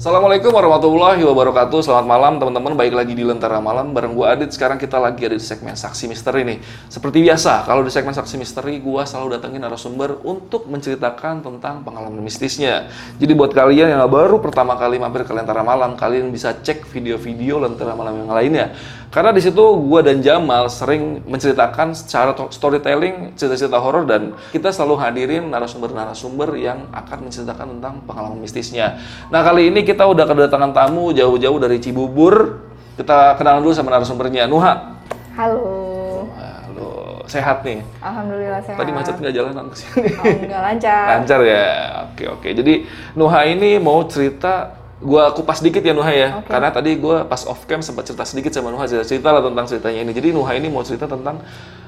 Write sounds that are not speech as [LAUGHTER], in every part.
Assalamualaikum warahmatullahi wabarakatuh. Selamat malam teman-teman. Baik lagi di Lentera Malam bareng gua Adit. Sekarang kita lagi ada di segmen Saksi Misteri nih. Seperti biasa, kalau di segmen Saksi Misteri gua selalu datengin narasumber untuk menceritakan tentang pengalaman mistisnya. Jadi buat kalian yang baru pertama kali mampir ke Lentera Malam, kalian bisa cek video-video Lentera Malam yang lainnya. Karena di situ gua dan Jamal sering menceritakan secara to- storytelling cerita-cerita horor dan kita selalu hadirin narasumber-narasumber yang akan menceritakan tentang pengalaman mistisnya. Nah, kali ini kita udah kedatangan tamu jauh-jauh dari Cibubur. Kita kenalan dulu sama narasumbernya, Nuha. Halo. Halo, sehat nih. Alhamdulillah sehat. Tadi macet nggak jalanan ke sini? Oh, enggak lancar. [LAUGHS] Lancar ya. Oke oke. Jadi Nuha ini mau cerita gua kupas dikit ya Nuha ya. Oke. Karena tadi gua pas off cam sempat cerita sedikit sama Nuha cerita, cerita lah tentang ceritanya ini. Jadi Nuha ini mau cerita tentang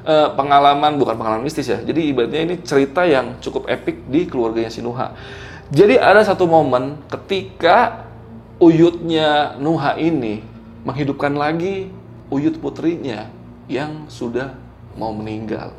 eh, pengalaman bukan pengalaman mistis ya. Jadi ibaratnya ini cerita yang cukup epic di keluarganya si Nuha. Jadi ada satu momen ketika uyutnya Nuha ini menghidupkan lagi uyut putrinya yang sudah mau meninggal.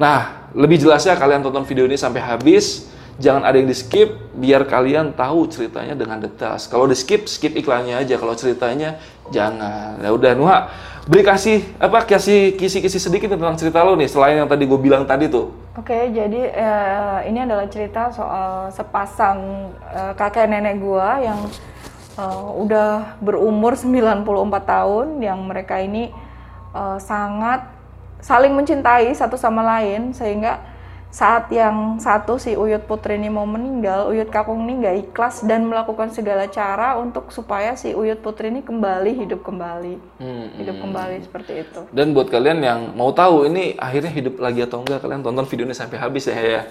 Nah, lebih jelasnya kalian tonton video ini sampai habis. Jangan ada yang di skip, biar kalian tahu ceritanya dengan detail. Kalau di skip, skip iklannya aja. Kalau ceritanya, jangan. Ya udah, Nuha, beri kasih apa kasih kisi-kisi sedikit tentang cerita lo nih. Selain yang tadi gue bilang tadi tuh. Oke, jadi eh, ini adalah cerita soal sepasang eh, kakek nenek gua yang eh, udah berumur 94 tahun yang mereka ini eh, sangat saling mencintai satu sama lain sehingga saat yang satu si Uyut Putri ini mau meninggal, Uyut Kakung ini nggak ikhlas dan melakukan segala cara untuk supaya si Uyut Putri ini kembali hidup kembali, Hmm, hidup kembali seperti itu. Dan buat kalian yang mau tahu ini akhirnya hidup lagi atau enggak, kalian tonton video ini sampai habis ya ya.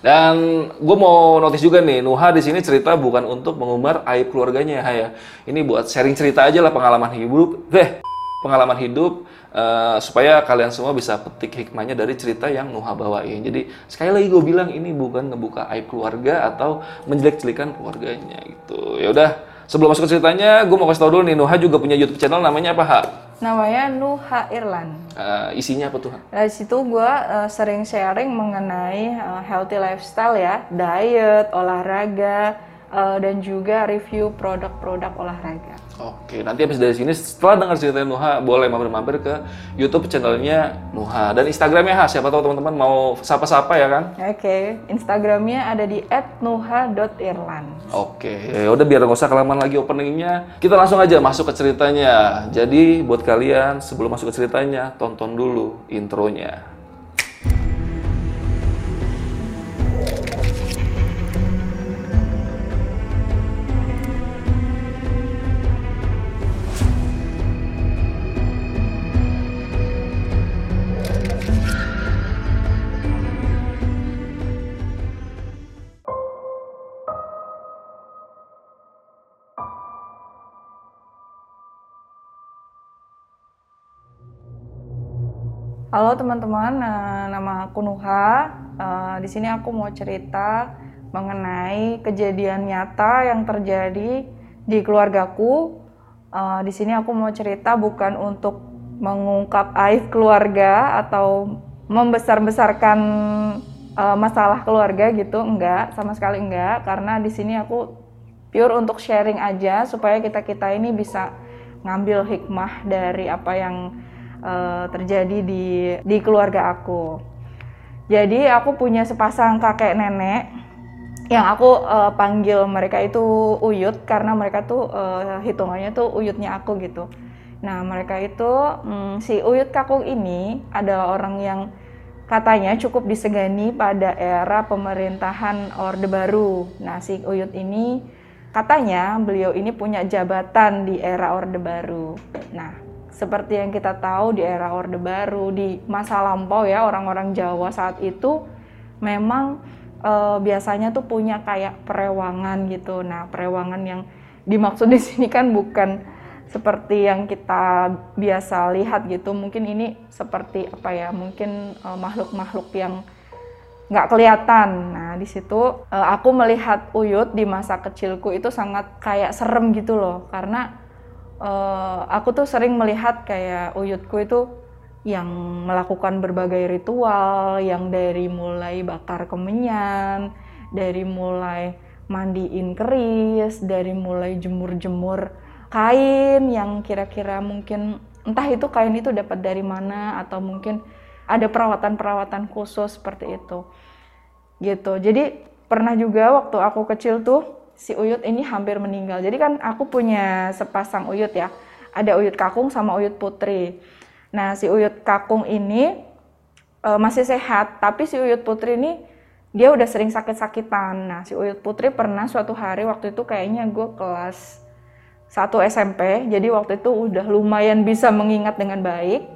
Dan gue mau notice juga nih, Nuha di sini cerita bukan untuk mengumbar aib keluarganya ya ya. Ini buat sharing cerita aja lah pengalaman hidup, deh pengalaman hidup eh, supaya kalian semua bisa petik hikmahnya dari cerita yang Nuha bawain. Jadi sekali lagi gue bilang ini bukan ngebuka aib keluarga atau menjelek-jelekan keluarganya gitu. Ya udah, sebelum masuk ke ceritanya, gue mau kasih tau dulu nih, Nuha juga punya YouTube channel namanya apa, Ha? Namanya Nuha Irlan. Eh, isinya apa tuh? Ha? Dari situ gue sering sharing mengenai uh, healthy lifestyle ya, diet, olahraga, uh, dan juga review produk-produk olahraga. Oke, nanti habis dari sini setelah dengar cerita Nuha, boleh mampir-mampir ke YouTube channelnya Nuha dan Instagramnya Ha. Siapa tahu teman-teman mau sapa-sapa ya kan? Oke, Instagramnya ada di @nuha.irlan. Oke, ya udah biar nggak usah kelamaan lagi openingnya, kita langsung aja masuk ke ceritanya. Jadi buat kalian sebelum masuk ke ceritanya, tonton dulu intronya. Halo teman-teman, nah, nama aku Nuha. Eh, di sini aku mau cerita mengenai kejadian nyata yang terjadi di keluargaku. Eh, di sini aku mau cerita bukan untuk mengungkap aib keluarga atau membesar-besarkan eh, masalah keluarga gitu, enggak, sama sekali enggak. Karena di sini aku pure untuk sharing aja supaya kita kita ini bisa ngambil hikmah dari apa yang eh, terjadi di di keluarga aku. Jadi aku punya sepasang kakek nenek yang aku eh, panggil mereka itu uyut karena mereka tuh eh, hitungannya tuh uyutnya aku gitu. Nah mereka itu mm, si uyut kakung ini adalah orang yang katanya cukup disegani pada era pemerintahan Orde Baru. Nah si uyut ini katanya beliau ini punya jabatan di era Orde Baru. Nah seperti yang kita tahu di era Orde Baru di masa lampau ya orang-orang Jawa saat itu memang eh, biasanya tuh punya kayak perewangan gitu. Nah, perewangan yang dimaksud di sini kan bukan seperti yang kita biasa lihat gitu. Mungkin ini seperti apa ya? Mungkin eh, makhluk-makhluk yang nggak kelihatan. Nah, di situ eh, aku melihat Uyut di masa kecilku itu sangat kayak serem gitu loh, karena eh, aku tuh sering melihat kayak Uyutku itu yang melakukan berbagai ritual, yang dari mulai bakar kemenyan, dari mulai mandiin keris, dari mulai jemur-jemur kain yang kira-kira mungkin entah itu kain itu dapat dari mana atau mungkin ada perawatan-perawatan khusus seperti itu. Gitu. Jadi pernah juga waktu aku kecil tuh si Uyut ini hampir meninggal. Jadi kan aku punya sepasang Uyut ya. Ada Uyut Kakung sama Uyut Putri. Nah, si Uyut Kakung ini uh, masih sehat, tapi si Uyut Putri ini dia udah sering sakit-sakitan. Nah, si Uyut Putri pernah suatu hari waktu itu kayaknya gue kelas 1 SMP, jadi waktu itu udah lumayan bisa mengingat dengan baik.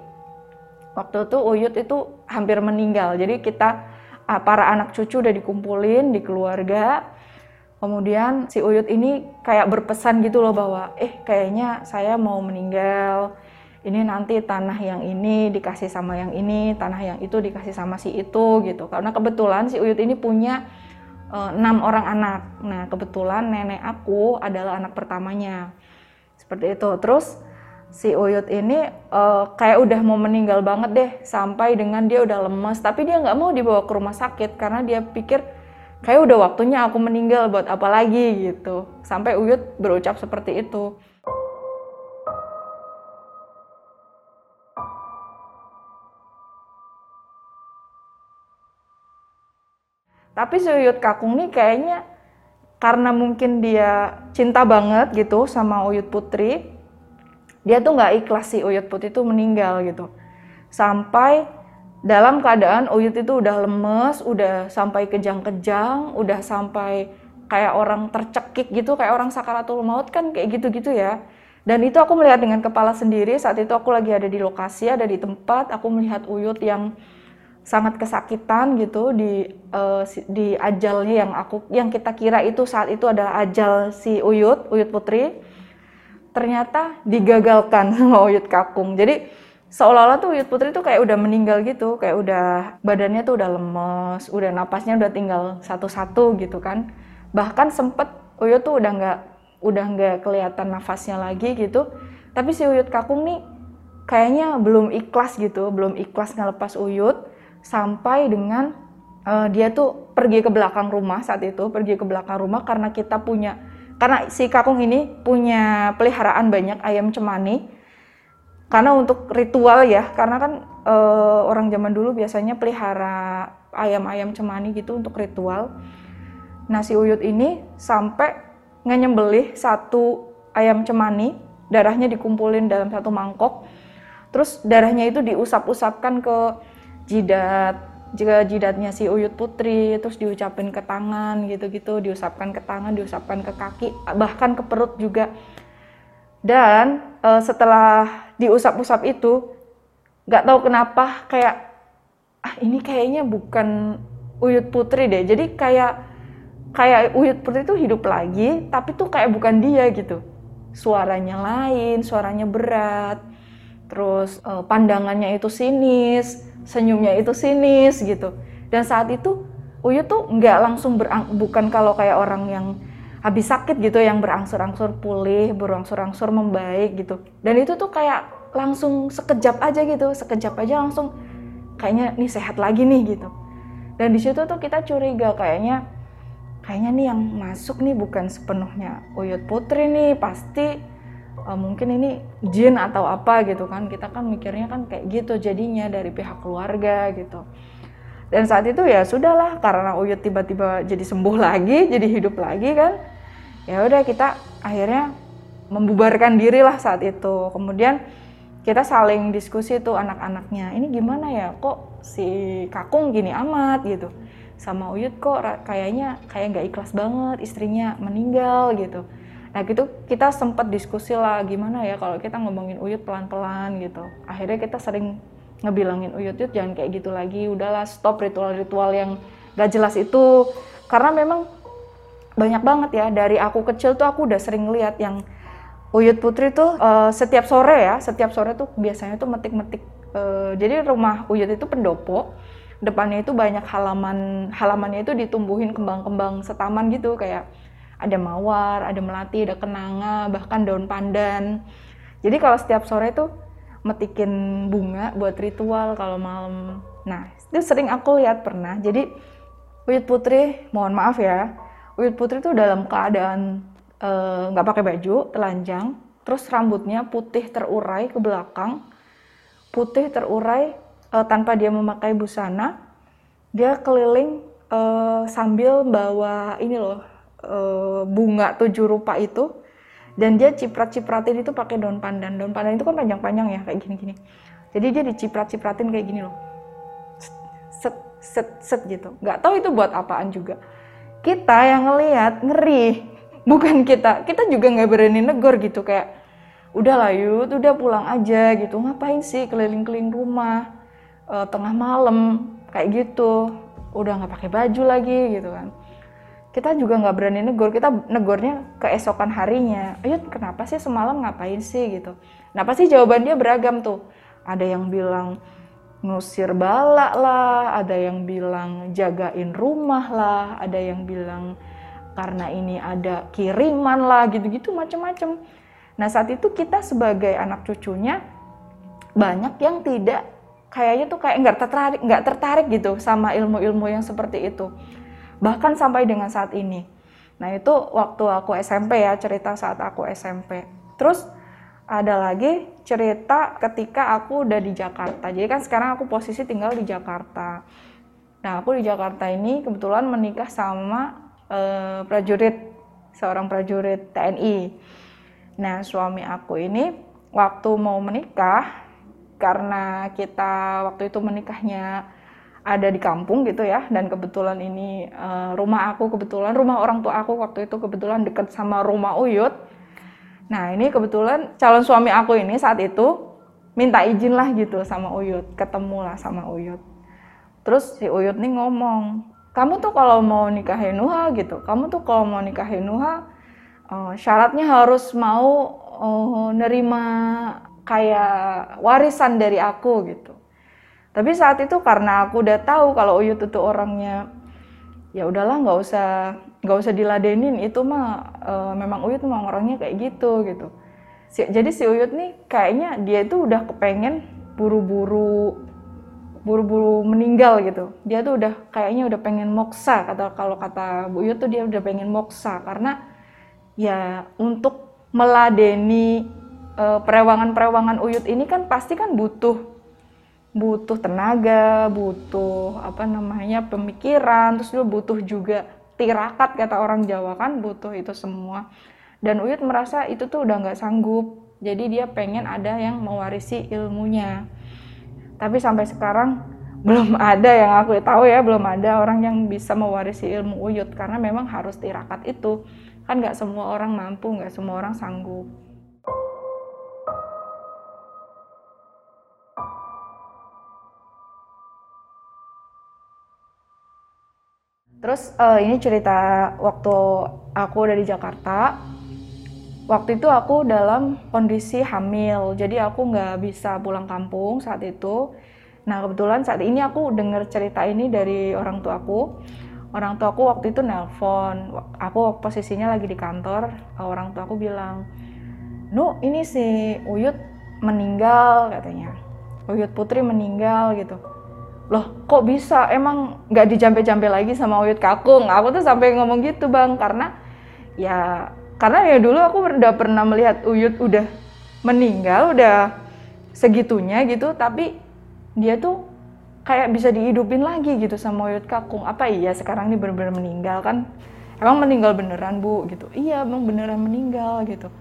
Waktu itu Uyut itu hampir meninggal, jadi kita ah, para anak cucu udah dikumpulin di keluarga. Kemudian si Uyut ini kayak berpesan gitu loh bahwa, eh kayaknya saya mau meninggal, ini nanti tanah yang ini dikasih sama yang ini, tanah yang itu dikasih sama si itu gitu. Karena kebetulan si Uyut ini punya eh, enam orang anak. Nah kebetulan nenek aku adalah anak pertamanya. Seperti itu. Terus si Uyut ini uh, kayak udah mau meninggal banget deh sampai dengan dia udah lemes. Tapi dia nggak mau dibawa ke rumah sakit karena dia pikir kayak udah waktunya aku meninggal buat apa lagi gitu. Sampai Uyut berucap seperti itu. Tapi si Uyut Kakung nih kayaknya karena mungkin dia cinta banget gitu sama Uyut Putri, dia tuh nggak ikhlas si Uyut Putri itu meninggal gitu. Sampai dalam keadaan Uyut itu udah lemes, udah sampai kejang-kejang, udah sampai kayak orang tercekik gitu, kayak orang sakaratul maut kan kayak gitu-gitu ya. Dan itu aku melihat dengan kepala sendiri saat itu aku lagi ada di lokasi, ada di tempat, aku melihat Uyut yang sangat kesakitan gitu di uh, di ajalnya yang aku yang kita kira itu saat itu adalah ajal si Uyut Uyut Putri ternyata digagalkan [LAUGHS] sama Uyut Kakung jadi seolah-olah tuh Uyut Putri tuh kayak udah meninggal gitu kayak udah badannya tuh udah lemes udah napasnya udah tinggal satu-satu gitu kan. Bahkan sempet Uyut tuh udah nggak udah nggak kelihatan nafasnya lagi gitu. Tapi si Uyut Kakung nih kayaknya belum ikhlas gitu belum ikhlas ngelepas Uyut sampai dengan uh, dia tuh pergi ke belakang rumah saat itu pergi ke belakang rumah karena kita punya karena si kakung ini punya peliharaan banyak ayam cemani karena untuk ritual ya karena kan uh, orang zaman dulu biasanya pelihara ayam-ayam cemani gitu untuk ritual. Nah si Uyut ini sampai nyembelih satu ayam cemani darahnya dikumpulin dalam satu mangkok. Terus darahnya itu diusap-usapkan ke jidat jika jidatnya si Uyut Putri terus diucapin ke tangan gitu-gitu diusapkan ke tangan diusapkan ke kaki bahkan ke perut juga dan uh, setelah diusap-usap itu nggak tahu kenapa kayak ah ini kayaknya bukan Uyut Putri deh. Jadi kayak kayak Uyut Putri itu hidup lagi tapi tuh kayak bukan dia gitu. Suaranya lain suaranya berat terus uh, pandangannya itu sinis senyumnya itu sinis gitu. Dan saat itu Uyu tuh nggak langsung berang, bukan kalau kayak orang yang habis sakit gitu yang berangsur-angsur pulih berangsur-angsur membaik gitu. Dan itu tuh kayak langsung sekejap aja gitu sekejap aja langsung kayaknya nih sehat lagi nih gitu. Dan di situ tuh kita curiga kayaknya kayaknya nih yang masuk nih bukan sepenuhnya Uyut Putri nih pasti uh, mungkin ini jin atau apa gitu kan. Kita kan mikirnya kan kayak gitu jadinya dari pihak keluarga gitu dan saat itu ya sudahlah karena Uyut tiba-tiba jadi sembuh [LAUGHS] lagi jadi hidup lagi kan ya udah kita akhirnya membubarkan diri lah saat itu. Kemudian kita saling diskusi tuh anak-anaknya ini gimana ya? Kok si kakung gini amat? gitu. Sama Uyut kok kayaknya kayak nggak ikhlas banget istrinya meninggal gitu. Nah gitu kita sempat diskusi lah gimana ya kalau kita ngomongin Uyut pelan-pelan gitu. Akhirnya kita sering ngebilangin Uyut Uyut jangan kayak gitu lagi, udahlah stop ritual-ritual yang gak jelas itu. Karena memang banyak banget ya dari aku kecil tuh aku udah sering lihat yang Uyut Putri tuh uh, setiap sore ya, setiap sore tuh biasanya tuh metik-metik. Uh, jadi rumah Uyut itu pendopo, depannya itu banyak halaman halamannya itu ditumbuhin kembang-kembang setaman gitu kayak ada mawar, ada melati, ada kenanga, bahkan daun pandan. Jadi kalau setiap sore tuh metikin bunga buat ritual kalau malam. Nah, itu sering aku lihat pernah. Jadi Uyut Putri, mohon maaf ya, Uyut Putri itu dalam keadaan eh, nggak uh, pakai baju, telanjang, terus rambutnya putih terurai ke belakang, putih terurai uh, tanpa dia memakai busana, dia keliling uh, sambil bawa ini loh uh, bunga tujuh rupa itu, dan dia ciprat-cipratin itu pakai daun pandan. Daun pandan itu kan panjang-panjang ya kayak gini-gini. Jadi dia diciprat-cipratin kayak gini loh, set set set gitu. Nggak tahu itu buat apaan juga. Kita yang ngelihat ngeri. [LAUGHS] Bukan kita. Kita juga nggak berani negor gitu kayak udah lah yud udah pulang aja gitu. Ngapain sih keliling-keliling rumah uh, tengah malam? Kayak gitu. Udah nggak pakai baju lagi gitu kan kita juga nggak berani negor kita negornya keesokan harinya. Ayo kenapa sih semalam ngapain sih gitu? Nah pasti jawaban dia beragam tuh? Ada yang bilang ngusir bala lah, ada yang bilang jagain rumah lah, ada yang bilang karena ini ada kiriman lah, gitu-gitu macam-macam. Nah saat itu kita sebagai anak cucunya banyak yang tidak kayaknya tuh kayak nggak tertarik nggak tertarik gitu sama ilmu-ilmu yang seperti itu bahkan sampai dengan saat ini nah itu waktu aku SMP ya cerita saat aku SMP terus ada lagi cerita ketika aku udah di Jakarta. Jadi kan sekarang aku posisi tinggal di Jakarta. Nah, aku di Jakarta ini kebetulan menikah sama uh, prajurit, seorang prajurit TNI. Nah, suami aku ini waktu mau menikah, karena kita waktu itu menikahnya ada di kampung gitu ya, dan kebetulan ini uh, rumah aku kebetulan rumah orang tua aku waktu itu kebetulan deket sama rumah Uyut Nah ini kebetulan calon suami aku ini saat itu minta izin lah gitu sama Uyut, ketemu lah sama Uyut. Terus si Uyut nih ngomong, kamu tuh kalau mau nikahin Nuha gitu, kamu tuh kalau mau nikahin Nuha uh, syaratnya harus mau uh, nerima kayak warisan dari aku gitu. Tapi saat itu karena aku udah tahu kalau Uyut itu orangnya ya udahlah nggak usah nggak usah diladenin. Itu mah e, memang Uyut memang orangnya kayak gitu gitu. Si, jadi si Uyut nih kayaknya dia itu udah kepengen buru-buru buru-buru meninggal gitu. Dia tuh udah kayaknya udah pengen moksa kata kalau kata Bu Uyut tuh dia udah pengen moksa. Karena ya untuk meladeni e, perewangan-perewangan Uyut ini kan pasti kan butuh butuh tenaga, butuh apa namanya pemikiran, terus juga butuh juga tirakat kata orang Jawa kan butuh itu semua. Dan Uyut merasa itu tuh udah nggak sanggup, jadi dia pengen ada yang mewarisi ilmunya. Tapi sampai sekarang [LAUGHS] belum ada yang aku tahu ya, belum ada orang yang bisa mewarisi ilmu Uyut karena memang harus tirakat itu. Kan nggak semua orang mampu, nggak semua orang sanggup. Terus uh, ini cerita waktu aku dari Jakarta. Waktu itu aku dalam kondisi hamil, jadi aku nggak bisa pulang kampung saat itu. Nah kebetulan saat ini aku dengar cerita ini dari orang tua aku. Orang tua aku waktu itu nelpon, aku posisinya lagi di kantor. Orang tua aku bilang, "Nu, ini si Uyut meninggal," katanya. Uyut Putri meninggal gitu loh kok bisa? Emang nggak dijampe-jampe lagi sama Uyut Kakung? Aku tuh sampai ngomong gitu bang karena ya karena ya dulu aku udah pernah melihat Uyut udah meninggal udah segitunya gitu tapi dia tuh kayak bisa dihidupin lagi gitu sama Uyut Kakung. Apa iya sekarang ini benar-benar meninggal kan? Emang meninggal beneran bu? Gitu. Iya emang beneran meninggal gitu.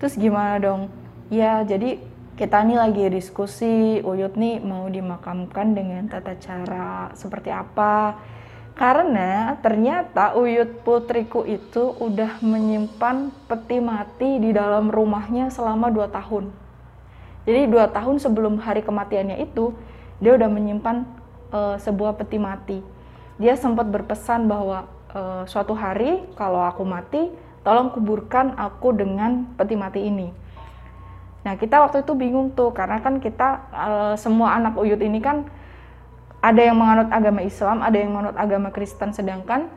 Terus gimana dong? Ya jadi kita nih lagi diskusi Uyut nih mau dimakamkan dengan tata cara seperti apa? Karena ternyata Uyut putriku itu udah menyimpan peti mati di dalam rumahnya selama 2 tahun. Jadi dua tahun sebelum hari kematiannya itu dia udah menyimpan uh, sebuah peti mati. Dia sempat berpesan bahwa uh, suatu hari kalau aku mati tolong kuburkan aku dengan peti mati ini Nah kita waktu itu bingung tuh karena kan kita uh, semua anak Uyut ini kan ada yang menganut agama Islam, ada yang menganut agama Kristen, sedangkan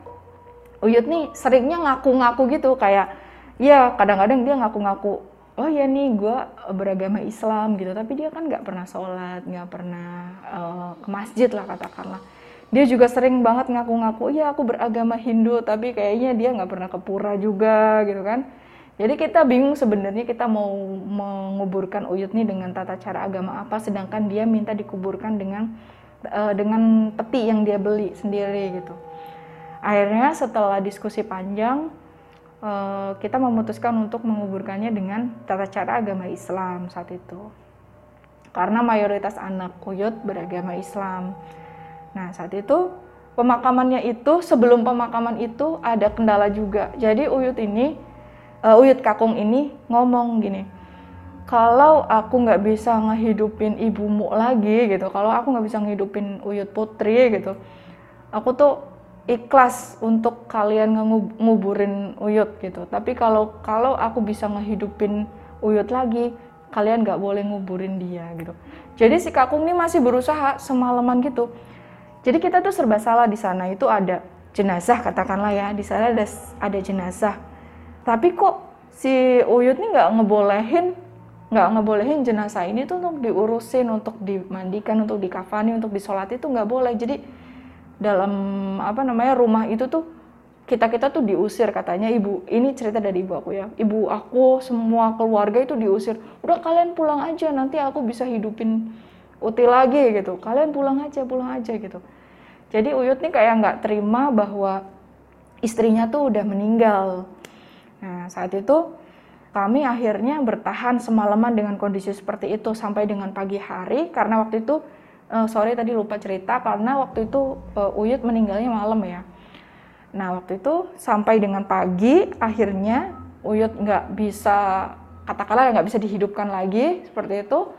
Uyut nih seringnya ngaku-ngaku gitu kayak ya kadang-kadang dia ngaku-ngaku oh ya nih gue beragama Islam gitu. Tapi dia kan nggak pernah sholat nggak pernah uh, ke masjid lah katakanlah. Dia juga sering banget ngaku-ngaku iya aku beragama Hindu tapi kayaknya dia nggak pernah ke pura juga gitu kan jadi kita bingung sebenarnya kita mau menguburkan Uyut nih dengan tata cara agama apa sedangkan dia minta dikuburkan dengan uh, dengan peti yang dia beli sendiri gitu. Akhirnya setelah diskusi panjang uh, kita memutuskan untuk menguburkannya dengan tata cara agama Islam saat itu. Karena mayoritas anak Uyut beragama Islam. Nah, saat itu pemakamannya itu sebelum pemakaman itu ada kendala juga. Jadi Uyut ini, uh, Uyut Kakung ini ngomong gini, kalau aku nggak bisa ngehidupin ibumu lagi gitu, kalau aku nggak bisa ngehidupin Uyut Putri gitu, aku tuh ikhlas untuk kalian nguburin Uyut gitu. Tapi kalau kalau aku bisa ngehidupin Uyut lagi, kalian nggak boleh nguburin dia gitu. Jadi si Kakung ini masih berusaha semalaman gitu jadi kita tuh serba salah di sana itu ada jenazah katakanlah ya di sana ada ada jenazah. Tapi kok si Uyut nih nggak ngebolehin nggak ngebolehin jenazah ini tuh untuk diurusin, untuk dimandikan, untuk dikafani, untuk disolati itu nggak boleh. Jadi dalam apa namanya rumah itu tuh kita kita tuh diusir katanya. Ibu ini cerita dari ibu aku ya. Ibu aku semua keluarga itu diusir. Udah kalian pulang aja nanti aku bisa hidupin Uti lagi gitu. Kalian pulang aja pulang aja gitu. Jadi Uyut nih kayak nggak terima bahwa istrinya tuh udah meninggal nah saat itu kami akhirnya bertahan semalaman dengan kondisi seperti itu sampai dengan pagi hari. Karena waktu itu uh, sorry tadi lupa cerita karena waktu itu uh, Uyut meninggalnya malam ya. Nah waktu itu sampai dengan pagi akhirnya Uyut nggak bisa katakanlah nggak bisa dihidupkan lagi seperti itu.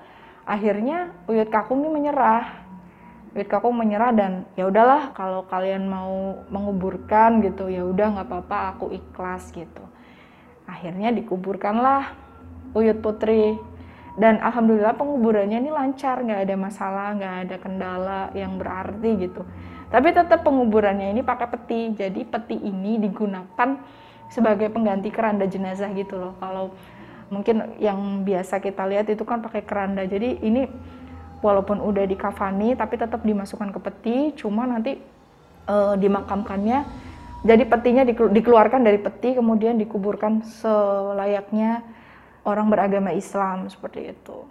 Akhirnya Uyut Kakung ini menyerah. Uyut Kakung menyerah dan ya udahlah kalau kalian mau menguburkan gitu ya udah nggak apa-apa aku ikhlas gitu akhirnya dikuburkanlah Uyut Putri. Dan alhamdulillah penguburannya ini lancar nggak ada masalah nggak ada kendala yang berarti gitu. Tapi tetap penguburannya ini pakai peti. Jadi peti ini digunakan sebagai pengganti keranda jenazah gitu loh. Kalau mungkin yang biasa kita lihat itu kan pakai keranda. Jadi ini walaupun udah dikafani tapi tetap dimasukkan ke peti. Cuma nanti e, dimakamkannya jadi petinya dikeluarkan dari peti kemudian dikuburkan selayaknya orang beragama Islam seperti itu.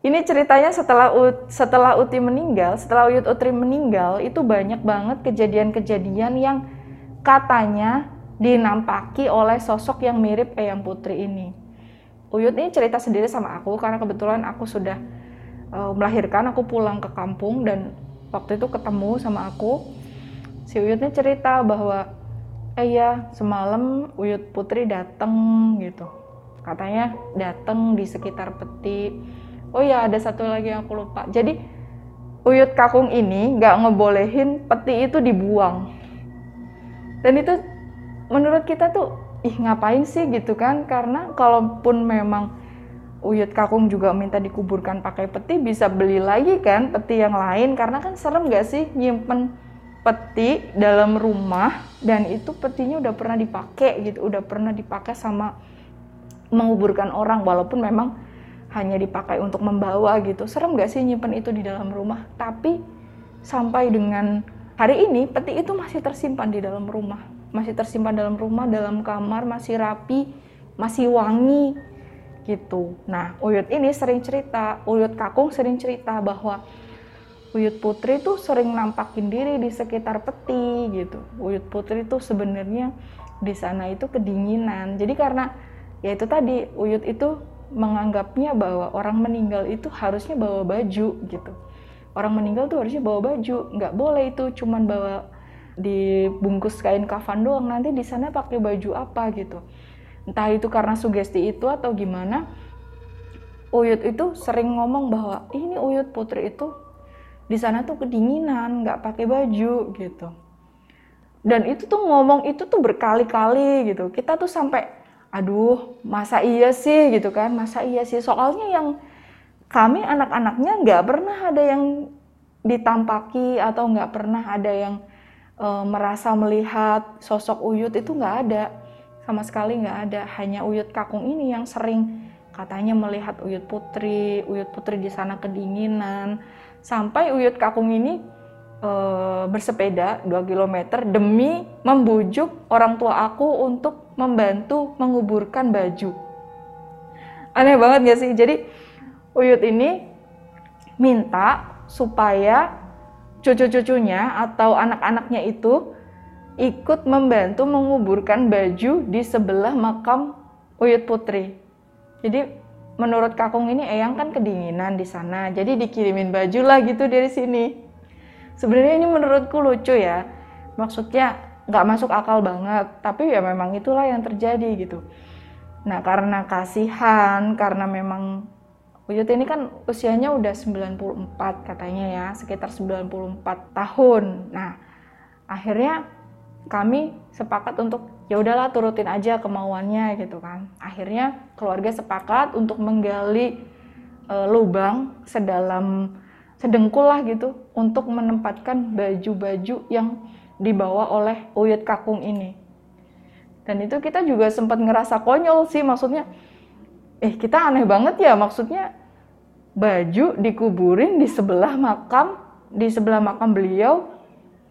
Ini ceritanya setelah Ut, setelah Uti meninggal, setelah Uyut Utri meninggal, itu banyak banget kejadian-kejadian yang katanya dinampaki oleh sosok yang mirip Eyang Putri ini. Uyut ini cerita sendiri sama aku karena kebetulan aku sudah uh, melahirkan, aku pulang ke kampung dan waktu itu ketemu sama aku. Si Uyut ini cerita bahwa eh ya semalam Uyut Putri datang gitu. Katanya datang di sekitar peti oh ya ada satu lagi yang aku lupa jadi uyut kakung ini nggak ngebolehin peti itu dibuang dan itu menurut kita tuh ih ngapain sih gitu kan karena kalaupun memang Uyut Kakung juga minta dikuburkan pakai peti bisa beli lagi kan peti yang lain karena kan serem gak sih nyimpen peti dalam rumah dan itu petinya udah pernah dipakai gitu udah pernah dipakai sama menguburkan orang walaupun memang hanya dipakai untuk membawa gitu. Serem gak sih nyimpen itu di dalam rumah? Tapi sampai dengan hari ini peti itu masih tersimpan di dalam rumah. Masih tersimpan dalam rumah, dalam kamar, masih rapi, masih wangi gitu. Nah, Uyut ini sering cerita, Uyut Kakung sering cerita bahwa Uyut Putri tuh sering nampakin diri di sekitar peti gitu. Uyut Putri tuh sebenarnya di sana itu kedinginan. Jadi karena ya itu tadi Uyut itu menganggapnya bahwa orang meninggal itu harusnya bawa baju gitu. Orang meninggal tuh harusnya bawa baju, nggak boleh itu cuman bawa dibungkus kain kafan doang. Nanti di sana pakai baju apa gitu. Entah itu karena sugesti itu atau gimana. Uyut itu sering ngomong bahwa ini Uyut Putri itu di sana tuh kedinginan, nggak pakai baju gitu. Dan itu tuh ngomong itu tuh berkali-kali gitu. Kita tuh sampai aduh masa iya sih gitu kan masa iya sih soalnya yang kami anak-anaknya nggak pernah ada yang ditampaki atau nggak pernah ada yang e, merasa melihat sosok Uyut itu nggak ada. Sama sekali nggak ada. Hanya Uyut Kakung ini yang sering katanya melihat Uyut Putri Uyut Putri di sana kedinginan. Sampai Uyut Kakung ini e, bersepeda 2 km demi membujuk orang tua aku untuk membantu menguburkan baju. Aneh banget gak sih? Jadi Uyut ini minta supaya cucu-cucunya atau anak-anaknya itu ikut membantu menguburkan baju di sebelah makam Uyut Putri. Jadi menurut Kakung ini Eyang kan kedinginan di sana, jadi dikirimin baju lah gitu dari sini. Sebenarnya ini menurutku lucu ya, maksudnya nggak masuk akal banget, tapi ya memang itulah yang terjadi gitu. Nah karena kasihan, karena memang Uyut ini kan usianya udah 94 katanya ya, sekitar 94 tahun. Nah akhirnya kami sepakat untuk ya udahlah turutin aja kemauannya gitu kan. Akhirnya keluarga sepakat untuk menggali e, lubang sedalam sedengkul lah gitu untuk menempatkan baju-baju yang dibawa oleh Uyut Kakung ini. Dan itu kita juga sempat ngerasa konyol sih maksudnya eh kita aneh banget ya maksudnya baju dikuburin di sebelah makam di sebelah makam beliau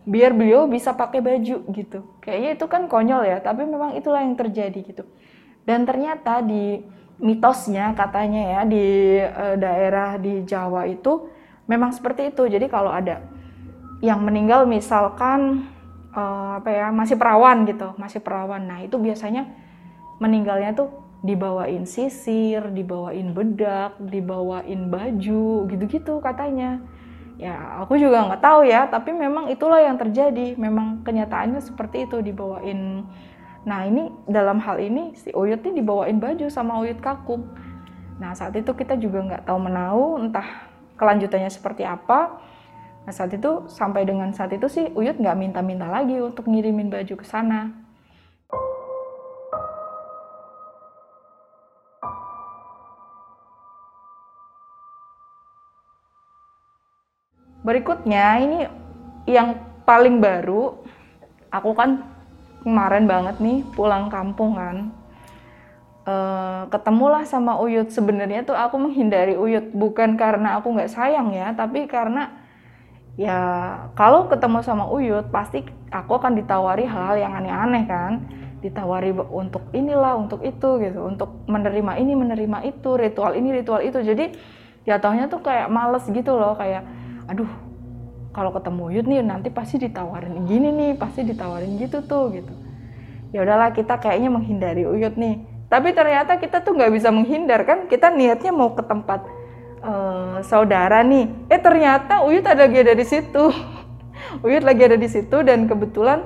biar beliau bisa pakai baju gitu. Kayaknya itu kan konyol ya, tapi memang itulah yang terjadi gitu. Dan ternyata di mitosnya katanya ya di e, daerah di Jawa itu memang seperti itu. Jadi kalau ada yang meninggal misalkan e, apa ya masih perawan gitu, masih perawan. Nah itu biasanya meninggalnya tuh dibawain sisir, dibawain bedak, dibawain baju gitu-gitu katanya. Ya aku juga nggak tahu ya tapi memang itulah yang terjadi. Memang kenyataannya seperti itu dibawain. Nah ini dalam hal ini si Uyut ini dibawain baju sama Uyut Kakung nah saat itu kita juga nggak tahu menau entah kelanjutannya seperti apa. Nah saat itu sampai dengan saat itu sih Uyut nggak minta-minta lagi untuk ngirimin baju ke sana Berikutnya ini yang paling baru, aku kan kemarin banget nih pulang kampung kan. E, ketemulah sama Uyut. Sebenarnya tuh aku menghindari Uyut. Bukan karena aku nggak sayang ya, tapi karena ya kalau ketemu sama Uyut pasti aku akan ditawari hal yang aneh-aneh kan. Ditawari untuk inilah untuk itu gitu. Untuk menerima ini menerima itu ritual ini ritual itu. Jadi jatuhnya tuh kayak males gitu loh. Kayak aduh kalau ketemu Yud nih nanti pasti ditawarin gini nih pasti ditawarin gitu tuh gitu. Ya udahlah kita kayaknya menghindari Uyut nih. Tapi ternyata kita tuh nggak bisa menghindar kan? Kita niatnya mau ke tempat uh, saudara nih. Eh ternyata Uyut ada lagi ada di situ. [LAUGHS] Uyut lagi ada di situ dan kebetulan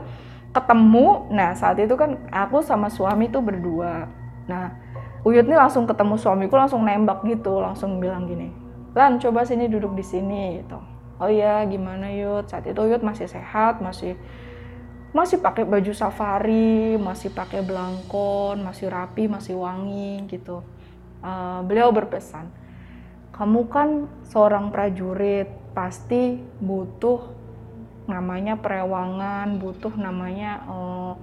ketemu. Nah saat itu kan aku sama suami tuh berdua. Nah Uyut nih langsung ketemu suamiku langsung nembak gitu langsung bilang gini Lan coba sini duduk di sini gitu oh iya gimana Yud? Saat itu Yud masih sehat masih masih pakai baju safari masih pakai belangkon masih rapi masih wangi gitu. Uh, beliau berpesan kamu kan seorang prajurit pasti butuh namanya perewangan butuh namanya uh,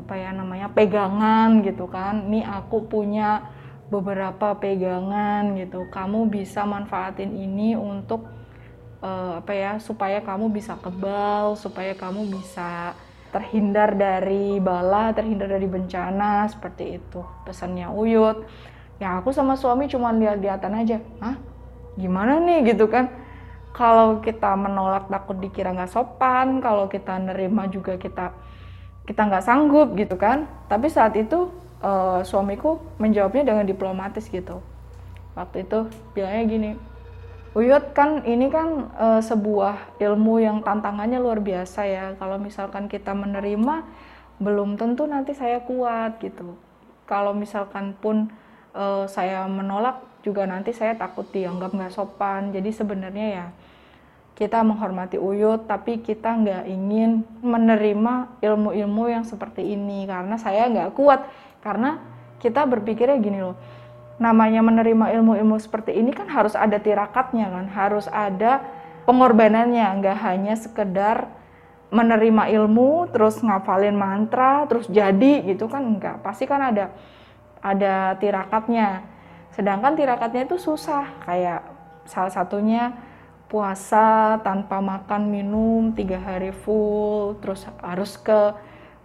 apa ya namanya pegangan gitu kan. Ini aku punya beberapa pegangan gitu. Kamu bisa manfaatin ini untuk uh, apa ya supaya kamu bisa kebal supaya kamu bisa terhindar dari bala terhindar dari bencana seperti itu. Pesannya Uyut. Ya aku sama suami cuma lihat-lihatan aja. Hah? gimana nih gitu kan? Kalau kita menolak takut dikira nggak sopan kalau kita nerima juga kita kita nggak sanggup gitu kan? Tapi saat itu uh, suamiku menjawabnya dengan diplomatis gitu. Waktu itu bilangnya gini Uyut kan ini kan e, sebuah ilmu yang tantangannya luar biasa ya. Kalau misalkan kita menerima, belum tentu nanti saya kuat gitu. Kalau misalkan pun e, saya menolak, juga nanti saya takut dianggap nggak sopan. Jadi sebenarnya ya kita menghormati Uyut, tapi kita nggak ingin menerima ilmu-ilmu yang seperti ini karena saya nggak kuat. Karena kita berpikirnya gini loh namanya menerima ilmu-ilmu seperti ini kan harus ada tirakatnya kan, harus ada pengorbanannya, nggak hanya sekedar menerima ilmu terus ngafalin mantra terus jadi gitu kan enggak pasti kan ada ada tirakatnya. Sedangkan tirakatnya itu susah kayak salah satunya puasa tanpa makan minum tiga hari full terus harus ke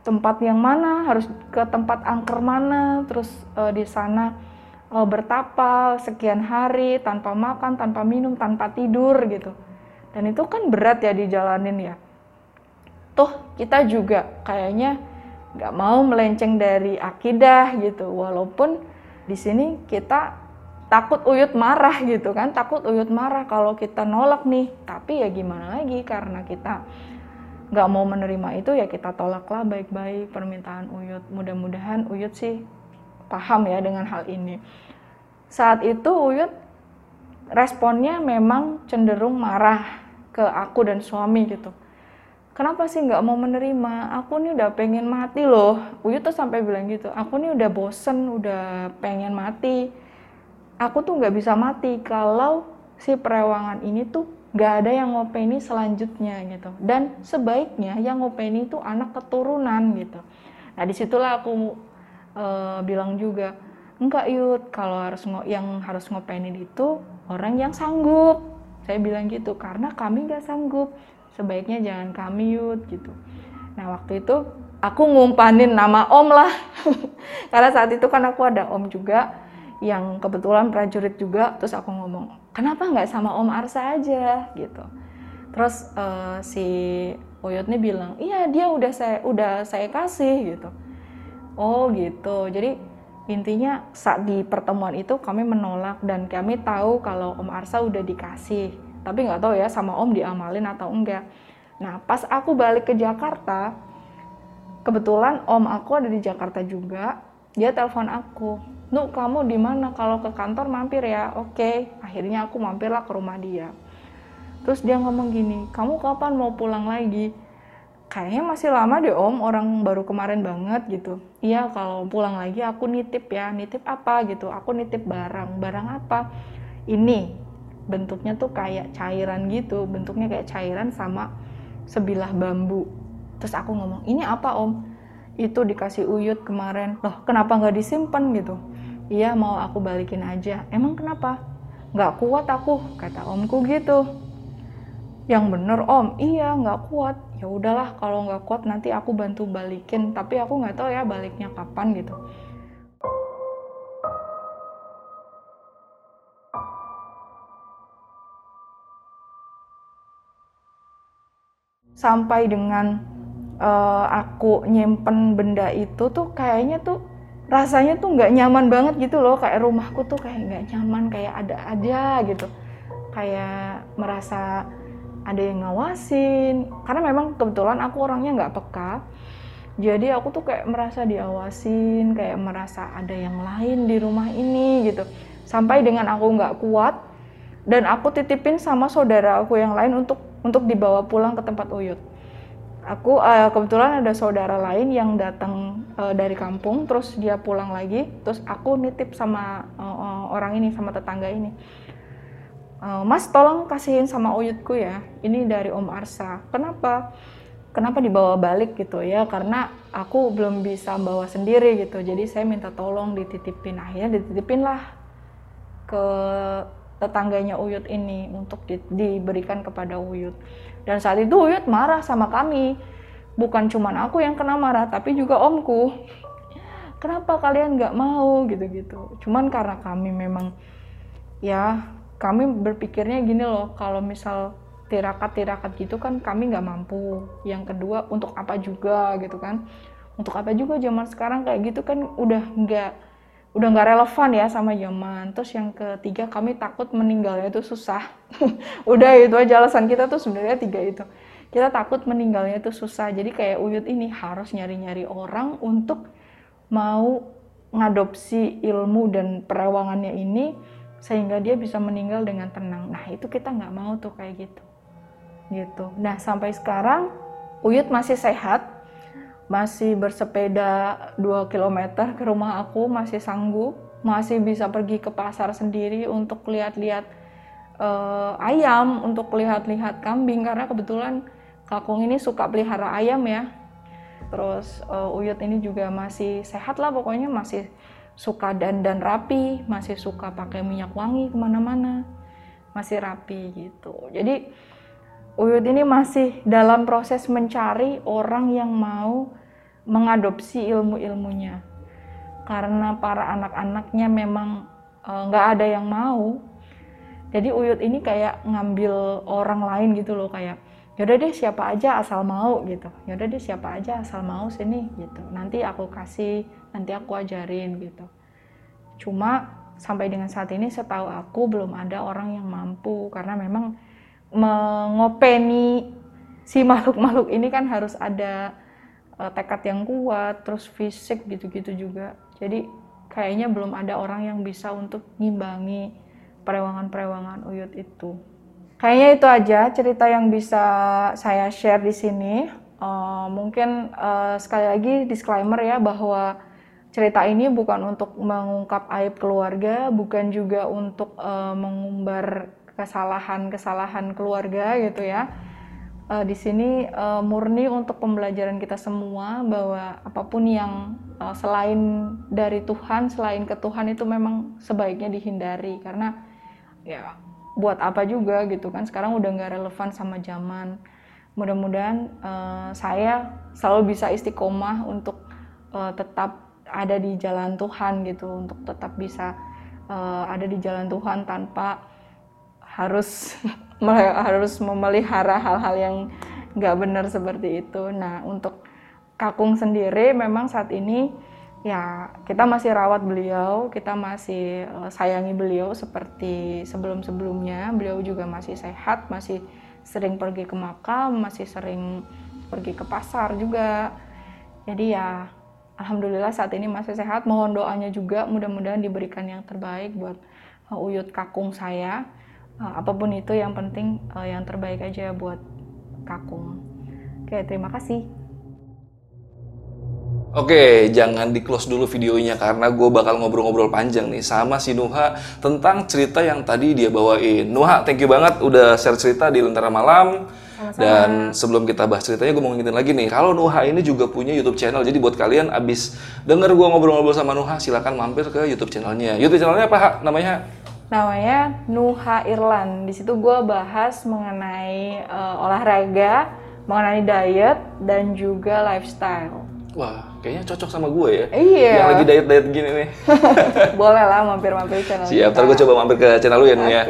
tempat yang mana harus ke tempat angker mana terus uh, di sana uh, bertapa sekian hari tanpa makan tanpa minum tanpa tidur gitu. Dan itu kan berat ya dijalanin ya. Toh kita juga kayaknya nggak mau melenceng dari akidah gitu. Walaupun di sini kita takut Uyut marah gitu kan takut Uyut marah kalau kita nolak nih. Tapi ya gimana lagi karena kita nggak mau menerima itu ya kita tolaklah baik-baik. Permintaan Uyut mudah-mudahan Uyut sih paham ya dengan hal ini. Saat itu Uyut responnya memang cenderung marah ke aku dan suami gitu. Kenapa sih nggak mau menerima? Aku nih udah pengen mati loh. Uyut tuh sampai bilang gitu aku nih udah bosen udah pengen mati. Aku tuh nggak bisa mati kalau si perewangan ini tuh nggak ada yang ngopeni selanjutnya gitu. Dan sebaiknya yang ngopeni itu anak keturunan gitu. Nah di situlah aku e, bilang juga enggak yud kalau harus yang harus ngopeni itu orang yang sanggup. Saya bilang gitu karena kami nggak sanggup. Sebaiknya jangan kami yud gitu. Nah waktu itu aku ngumpanin nama om lah. [LAUGHS] Karena saat itu kan aku ada om juga yang kebetulan prajurit juga. Terus aku ngomong kenapa nggak sama Om Arsa aja? Gitu. Terus uh, si Oyot nih bilang iya dia udah saya udah saya kasih gitu oh gitu. Jadi intinya saat di pertemuan itu kami menolak dan kami tahu kalau Om Arsa udah dikasih. Tapi nggak tahu ya sama Om diamalin atau enggak. Nah pas aku balik ke Jakarta kebetulan Om aku ada di Jakarta juga. Dia telepon aku Nu kamu di mana? Kalau ke kantor mampir ya. Oke. Akhirnya aku mampirlah ke rumah dia. Terus dia ngomong gini kamu kapan mau pulang lagi kayaknya masih lama deh om orang baru kemarin banget gitu. Iya kalau pulang lagi aku nitip ya nitip apa gitu. Aku nitip barang. Barang apa? Ini. Bentuknya tuh kayak cairan gitu. Bentuknya kayak cairan sama sebilah bambu. Terus aku ngomong ini apa om? Itu dikasih uyut kemarin. Loh kenapa nggak disimpan? Gitu. Iya mau aku balikin aja. Emang kenapa? Nggak kuat aku kata omku gitu. Yang bener om. Iya nggak kuat ya udahlah kalau nggak kuat nanti aku bantu balikin tapi aku nggak tahu ya baliknya kapan gitu. Sampai dengan uh, aku nyimpen benda itu tuh kayaknya tuh rasanya tuh nggak nyaman banget gitu loh. Kayak rumahku tuh kayak nggak nyaman kayak ada aja gitu. Kayak merasa ada yang ngawasin. Karena memang kebetulan aku orangnya nggak peka. Jadi aku tuh kayak merasa diawasin kayak merasa ada yang lain di rumah ini gitu. Sampai dengan aku nggak kuat dan aku titipin sama saudara aku yang lain untuk untuk dibawa pulang ke tempat uyut. Aku uh, kebetulan ada saudara lain yang datang uh, dari kampung terus dia pulang lagi terus aku nitip sama uh, orang ini sama tetangga ini mas tolong kasihin sama uyutku ya. Ini dari om Arsa. Kenapa? Kenapa dibawa balik gitu ya? Karena aku belum bisa bawa sendiri gitu. Jadi saya minta tolong dititipin. Akhirnya dititipin lah ke tetangganya Uyut ini untuk di, diberikan kepada Uyut. Dan saat itu Uyut marah sama kami. Bukan cuma aku yang kena marah, tapi juga omku. Kenapa kalian nggak mau? Gitu-gitu? Cuman karena kami memang ya kami berpikirnya gini loh, kalau misal tirakat-tirakat gitu kan kami nggak mampu. Yang kedua untuk apa juga gitu kan? Untuk apa juga zaman sekarang kayak gitu kan udah nggak udah nggak relevan ya sama zaman. Terus yang ketiga kami takut meninggalnya itu susah. [LAUGHS] udah itu aja alasan kita tuh sebenarnya tiga itu. Kita takut meninggalnya itu susah. Jadi kayak Uyut ini harus nyari-nyari orang untuk mau ngadopsi ilmu dan perawangannya ini sehingga dia bisa meninggal dengan tenang. Nah itu kita nggak mau tuh kayak gitu. Gitu. Nah sampai sekarang Uyut masih sehat, masih bersepeda 2 km ke rumah aku masih sanggup masih bisa pergi ke pasar sendiri untuk lihat-lihat uh, ayam untuk lihat-lihat kambing karena kebetulan Kakung ini suka pelihara ayam ya. Terus uh, Uyut ini juga masih sehat lah pokoknya masih suka dandan rapi, masih suka pakai minyak wangi ke mana-mana, masih rapi gitu. Jadi Uyut ini masih dalam proses mencari orang yang mau mengadopsi ilmu-ilmunya. Karena para anak-anaknya memang eh, nggak uh, ada yang mau. Jadi Uyut ini kayak ngambil orang lain gitu loh kayak yaudah deh siapa aja asal mau gitu. Yaudah deh siapa aja asal mau sini gitu. Nanti aku kasih nanti aku ajarin gitu. Cuma sampai dengan saat ini setahu aku belum ada orang yang mampu karena memang mengopeni si makhluk-makhluk ini kan harus ada uh, tekad yang kuat terus fisik gitu-gitu juga. Jadi kayaknya belum ada orang yang bisa untuk ngimbangi perewangan-perewangan uyut itu Kayaknya itu aja cerita yang bisa saya share di sini. Uh, mungkin uh, sekali lagi disclaimer ya bahwa cerita ini bukan untuk mengungkap aib keluarga, bukan juga untuk uh, mengumbar kesalahan-kesalahan keluarga gitu ya. Uh, di sini uh, murni untuk pembelajaran kita semua bahwa apa pun yang uh, selain dari Tuhan, selain ke Tuhan itu memang sebaiknya dihindari karena ya buat apa juga gitu kan sekarang udah nggak relevan sama zaman mudah-mudahan uh, saya selalu bisa istiqomah untuk uh, tetap ada di jalan Tuhan gitu untuk tetap bisa uh, ada di jalan Tuhan tanpa harus [LAUGHS] harus memelihara hal-hal yang nggak benar seperti itu. Nah untuk Kakung sendiri memang saat ini ya kita masih rawat beliau, kita masih uh, sayangi beliau seperti sebelum-sebelumnya. Beliau juga masih sehat, masih sering pergi ke makam, masih sering pergi ke pasar juga. Jadi ya alhamdulillah saat ini masih sehat. Mohon doanya juga mudah-mudahan diberikan yang terbaik buat uh, Uyut Kakung saya. Uh, apa pun itu yang penting yang terbaik aja buat Kakung. Oke, terima kasih. Oke, jangan di close dulu videonya karena gue bakal ngobrol-ngobrol panjang nih sama si Nuha tentang cerita yang tadi dia bawain. Nuha, thank you banget udah share cerita di Lentera Malam. Sama-sama. Dan sebelum kita bahas ceritanya, gue mau ngingetin lagi nih, kalau Nuha ini juga punya YouTube channel. Jadi buat kalian abis denger gue ngobrol-ngobrol sama Nuha, silahkan mampir ke YouTube channelnya. YouTube channelnya apa, Ha? Namanya? Namanya Nuha Irland. Di situ gue bahas mengenai uh, olahraga, mengenai diet, dan juga lifestyle. Wah, kayaknya cocok sama gue ya. Iya. Yang lagi diet-diet gini nih. [LAUGHS] Boleh lah mampir-mampir channel Siap, ntar gue coba mampir ke channel lu ya, Nih ya.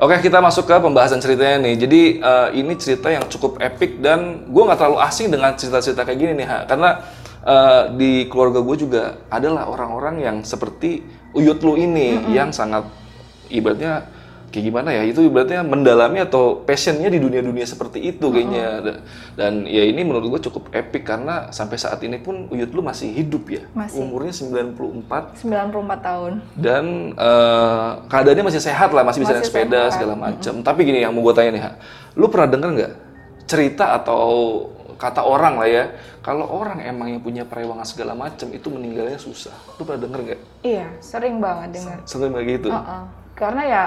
Oke, kita masuk ke pembahasan ceritanya nih. Jadi uh, ini cerita yang cukup epic dan gue nggak terlalu asing dengan cerita-cerita kayak gini nih, ha. Karena uh, di keluarga gue juga adalah orang-orang yang seperti Uyut lu ini, mm -hmm. yang sangat ibaratnya kayak gimana ya? Itu ibaratnya mendalami atau passionnya di dunia-dunia seperti itu kayaknya. Uh -huh. dan ya ini menurut gue cukup epic karena sampai saat ini pun Uyut lu masih hidup ya? Masih. umurnya 94 94 tahun. Dan uh, keadaannya masih sehat lah masih bisa naik sepeda sehat. segala macam uh -huh. tapi gini yang mau gue tanya nih ha. Lu pernah denger nggak cerita atau kata orang lah ya kalau orang emang yang punya perewangan segala macam itu meninggalnya susah. Lu pernah denger nggak? Iya sering banget dengar. Sering banget gitu? Uh -uh. karena ya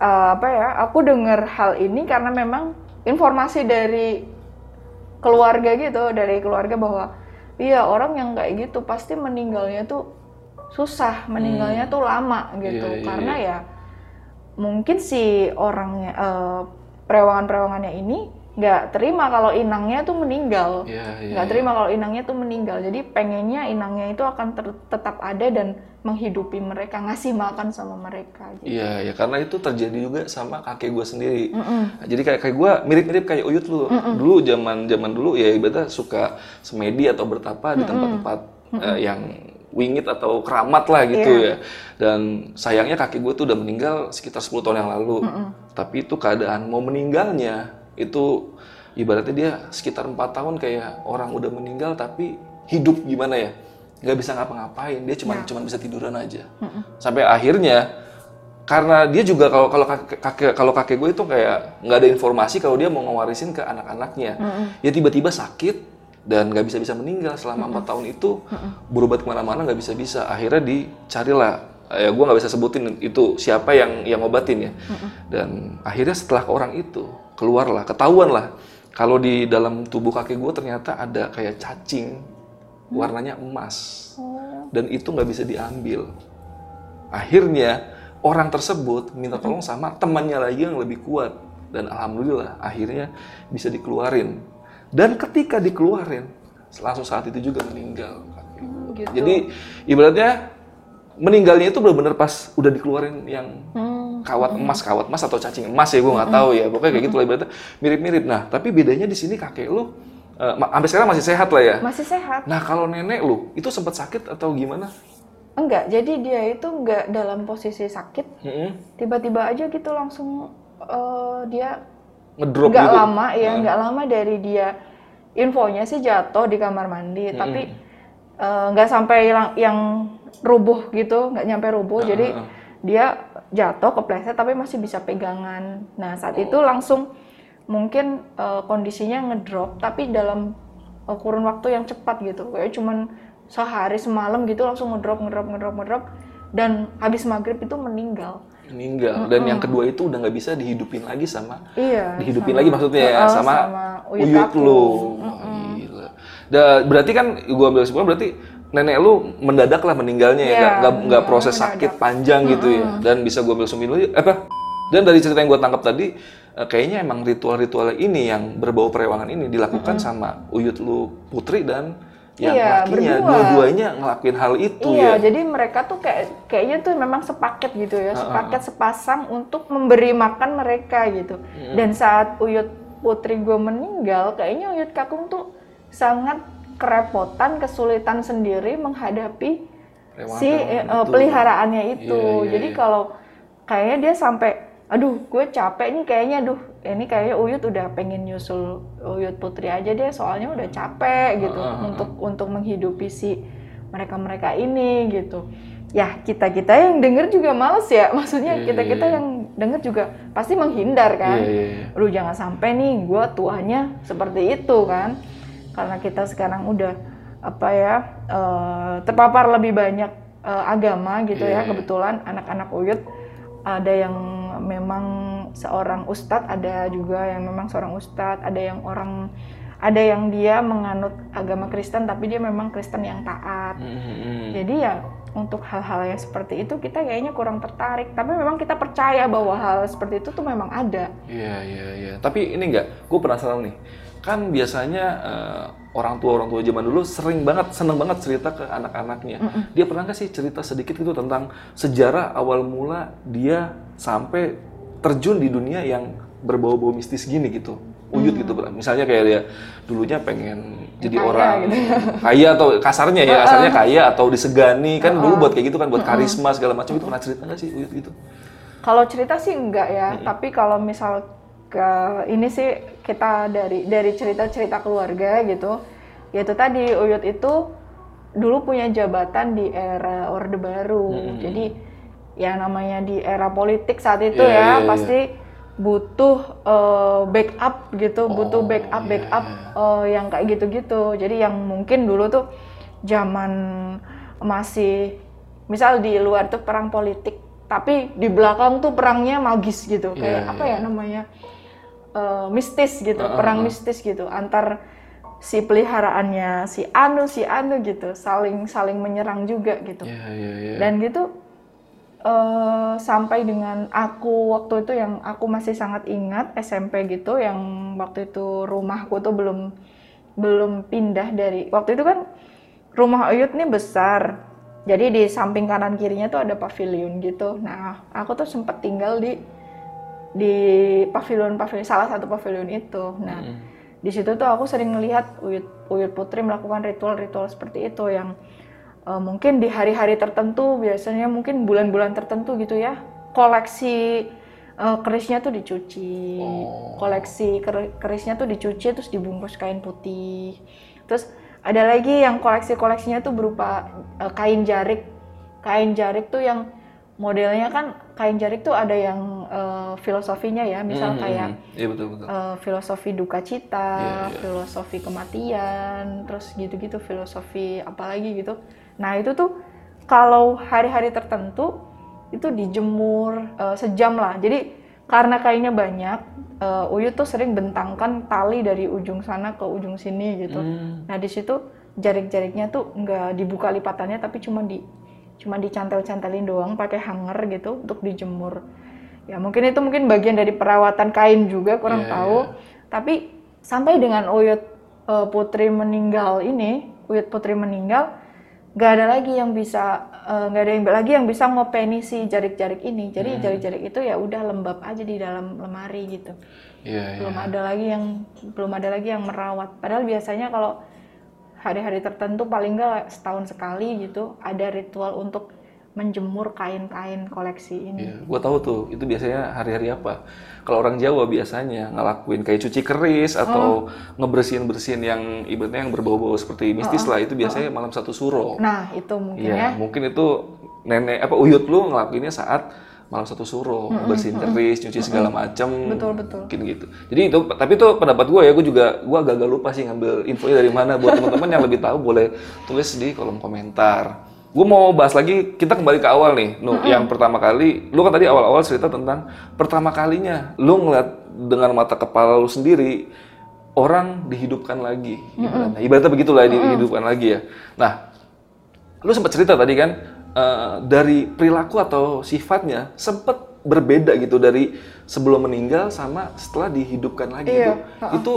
uh, apa ya aku dengar hal ini karena memang informasi dari keluarga gitu dari keluarga bahwa iya orang yang kayak gitu pasti meninggalnya tuh susah meninggalnya hmm. tuh lama gitu yeah, yeah, karena yeah. ya mungkin si orangnya uh, perewangan-perewangannya ini nggak terima kalau inangnya tuh meninggal yeah, yeah, nggak terima yeah. kalau inangnya tuh meninggal jadi pengennya inangnya itu akan tetap ada dan menghidupi mereka ngasih makan sama mereka gitu. iya ya karena itu terjadi juga sama kakek gue sendiri mm -mm. jadi kayak kayak gue mirip-mirip kayak Uyut lu mm -mm. dulu zaman zaman dulu ya ibadah suka semedi atau bertapa mm -mm. di tempat-tempat mm -mm. uh, yang wingit atau keramat lah gitu yeah. ya. Dan sayangnya kakek gue tuh udah meninggal sekitar 10 tahun yang lalu. Mm -mm. Tapi itu keadaan mau meninggalnya itu ibaratnya dia sekitar empat tahun kayak orang udah meninggal tapi hidup gimana ya nggak bisa ngapa-ngapain dia cuma ya. cuma bisa tiduran aja mm-hmm. sampai akhirnya karena dia juga kalau kalau kakek kalau kakek gue itu kayak nggak ada informasi kalau dia mau ngewarisin ke anak-anaknya mm-hmm. ya tiba-tiba sakit dan nggak bisa bisa meninggal selama empat mm-hmm. tahun itu berobat ke mana-mana nggak bisa bisa akhirnya dicarilah ya gue nggak bisa sebutin itu siapa yang yang ngobatin ya mm-hmm. dan akhirnya setelah ke orang itu keluarlah, ketahuan lah kalau di dalam tubuh kakek gue ternyata ada kayak cacing warnanya emas Oh. dan itu nggak bisa diambil. Akhirnya orang tersebut minta tolong sama temannya lagi yang lebih kuat dan alhamdulillah akhirnya bisa dikeluarin. Dan ketika dikeluarin langsung saat itu juga meninggal. gitu. Jadi ibaratnya meninggalnya itu benar-benar pas udah dikeluarin yang Hmm. kawat emas, kawat emas atau cacing emas ya gue nggak tahu ya. Pokoknya kayak gitu lah ibaratnya mirip-mirip. Nah tapi bedanya di sini kakek lu eh, ma- sampai sekarang masih sehat lah ya. Masih sehat. Nah kalau nenek lu itu sempat sakit atau gimana? Enggak, jadi dia itu enggak dalam posisi sakit. Mm-mm. Tiba-tiba aja gitu langsung eh, dia Ngedrop nggak gitu. lama ya, nggak lama dari dia infonya sih jatuh di kamar mandi, tapi eh, nggak sampai lang- yang rubuh gitu, nggak nyampe rubuh. jadi Heeh. dia jatuh kepleset tapi masih bisa pegangan. Nah saat Oh. itu langsung mungkin eh, kondisinya ngedrop, tapi dalam eh, kurun waktu yang cepat gitu, kayak cuman sehari semalam gitu langsung ngedrop, ngedrop, ngedrop, ngedrop, dan habis maghrib itu meninggal. meninggal dan yang kedua itu udah nggak bisa dihidupin lagi sama Iya. dihidupin sama- lagi maksudnya ya Heeh, sama, uyut uyut lu Wah, gila. Da- berarti kan gua ambil kesimpulan berarti nenek lu mendadak lah meninggalnya ya Iya, nggak nggak iya, proses mendadak. sakit panjang gitu ya. Dan bisa gua ambil kesimpulan eh, apa? Dan dari cerita yang gua tangkap tadi eh, kayaknya emang ritual-ritual ini yang berbau perewangan ini dilakukan sama uyut lu putri dan yang Iya, lakinya. berdua. dua-duanya ngelakuin hal itu Iya, ya. jadi mereka tuh kayak kayaknya tuh memang sepaket gitu ya, sepaket sepasang untuk memberi makan mereka gitu. Dan saat Uyut putri gue meninggal, kayaknya Uyut Kakung tuh sangat kerepotan, kesulitan sendiri menghadapi Perewangan, si eh, peliharaannya itu. Iya, iya, jadi iya. kalau kayaknya dia sampai, aduh gue capek nih kayaknya, aduh ini kayaknya Uyut udah pengen nyusul Uyut Putri aja deh, soalnya udah capek gitu Ah, ah, ah. untuk untuk menghidupi si mereka-mereka ini gitu. Ya kita kita yang denger juga males ya, [LAUGHS] maksudnya Iya, kita kita iya, iya. yang denger juga pasti menghindar kan. Iya, iya, iya. Aduh jangan sampai nih gue tuanya seperti itu kan, karena kita sekarang udah apa ya eh, terpapar lebih banyak eh, agama gitu Iya, ya iya. kebetulan anak-anak uyut ada yang memang seorang ustadz ada juga yang memang seorang ustadz ada yang orang ada yang dia menganut agama Kristen tapi dia memang Kristen yang taat Mm-mm. jadi ya untuk hal-hal yang seperti itu kita kayaknya kurang tertarik tapi memang kita percaya bahwa hal seperti itu tuh memang ada Iya iya iya. Tapi ini enggak, gue penasaran nih. Kan biasanya eh, orang tua orang tua zaman dulu sering banget seneng banget cerita ke anak-anaknya. Dia pernah nggak sih cerita sedikit gitu tentang sejarah awal mula dia sampai terjun di dunia yang berbau-bau mistis gini gitu. Uyut gitu, misalnya kayak dia dulunya pengen jadi kaya orang gitu. [LAUGHS] kaya atau kasarnya ya, kasarnya kaya atau disegani kan dulu buat kayak gitu kan buat karisma segala macam itu pernah cerita nggak sih Uyut gitu? Kalau cerita sih enggak ya, tapi kalau misal ke ini sih kita dari dari cerita-cerita keluarga gitu, yaitu tadi Uyut itu dulu punya jabatan di era Orde Baru. Jadi ya namanya di era politik saat itu Iya, iya, ya iya. pasti butuh eh, backup gitu, butuh Oh, backup iya, backup eh, yang kayak gitu-gitu. Jadi yang mungkin dulu tuh zaman masih misal di luar tuh perang politik, tapi di belakang tuh perangnya magis gitu, kayak Iya, apa iya. ya namanya eh, mistis gitu, Ah, ah, perang ah. mistis gitu antar si peliharaannya si anu si anu gitu, saling saling menyerang juga gitu. Iya iya iya. Dan gitu eh, sampai dengan aku waktu itu yang aku masih sangat ingat SMP gitu yang waktu itu rumahku tuh belum belum pindah dari waktu itu kan rumah Uyut nih besar. Jadi di samping kanan kirinya tuh ada pavilion gitu. Nah, aku tuh sempet tinggal di di pavilion pavilion salah satu pavilion itu. Nah, di situ tuh aku sering melihat Uyut Uyut Putri melakukan ritual-ritual seperti itu yang eh, mungkin di hari-hari tertentu biasanya mungkin bulan-bulan tertentu gitu ya koleksi eh, kerisnya tuh dicuci Oh. koleksi ker- kerisnya tuh dicuci terus dibungkus kain putih terus ada lagi yang koleksi-koleksinya tuh berupa eh, kain jarik kain jarik tuh yang modelnya kan kain jarik tuh ada yang eh, filosofinya ya misal Hmm, kayak hmm, hmm. Iya betul betul. eh, filosofi duka cita, Iya, iya. filosofi kematian, terus gitu-gitu filosofi apalagi gitu. Nah itu tuh kalau hari-hari tertentu itu dijemur eh, sejam lah. Jadi karena kainnya banyak, uh, Uyut tuh sering bentangkan tali dari ujung sana ke ujung sini gitu. Hmm. Nah di situ jarik-jariknya tuh nggak dibuka lipatannya tapi cuma di cuma dicantel-cantelin doang pakai hanger gitu untuk dijemur. Ya mungkin itu mungkin bagian dari perawatan kain juga kurang Iya, tahu. Tapi sampai dengan Uyut uh, Putri meninggal ini, Uyut Putri meninggal, nggak ada lagi yang bisa eh, nggak ada yang lagi yang bisa ngopeni si jarik-jarik ini. Jadi jarik-jarik itu ya udah lembab aja di dalam lemari gitu. Iya. Belum ada lagi yang belum ada lagi yang merawat. Padahal biasanya kalau hari-hari tertentu paling nggak setahun sekali gitu ada ritual untuk menjemur kain-kain koleksi ini. Iya, gua tahu tuh. Itu biasanya hari-hari apa? Kalau orang Jawa biasanya ngelakuin kayak cuci keris atau ngebersihin-bersihin yang ibaratnya yang berbau-bau seperti mistis lah. Itu biasanya malam satu suro. Nah, itu mungkin Iya, ya. mungkin itu nenek apa uyut lu ngelakuinnya saat malam satu suro, bersihin keris, nyuci segala macam. Betul, betul. Mungkin gitu. Jadi itu tapi itu pendapat gue ya, gue juga gue agak lupa sih ngambil infonya dari mana buat teman-teman yang lebih tahu boleh tulis di kolom komentar. Gue mau bahas lagi, kita kembali ke awal nih. Nu, yang pertama kali, lu kan tadi awal-awal cerita tentang pertama kalinya lu ngeliat dengan mata kepala lu sendiri orang dihidupkan lagi. Gimana? Ibaratnya begitulah dihidupkan lagi ya. Nah, lu sempat cerita tadi kan eh, dari perilaku atau sifatnya sempat berbeda gitu dari sebelum meninggal sama setelah dihidupkan lagi Iya, gitu. Itu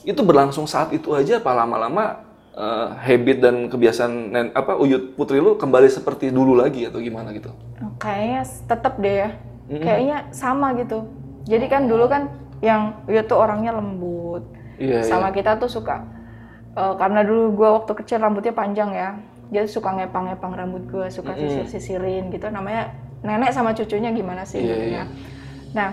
itu berlangsung saat itu aja apa lama-lama eh, habit dan kebiasaan nen, apa uyut putri lu kembali seperti dulu lagi atau gimana gitu? Oh, Kayaknya tetap deh ya. Kayaknya sama gitu. Jadi kan dulu kan yang Uyut tuh orangnya lembut. Iya, sama kita tuh suka eh, karena dulu gua waktu kecil rambutnya panjang ya. Dia suka ngepang-ngepang rambut gua, suka sisir-sisirin gitu. Namanya nenek sama cucunya gimana sih gitu iya. ya. Nah,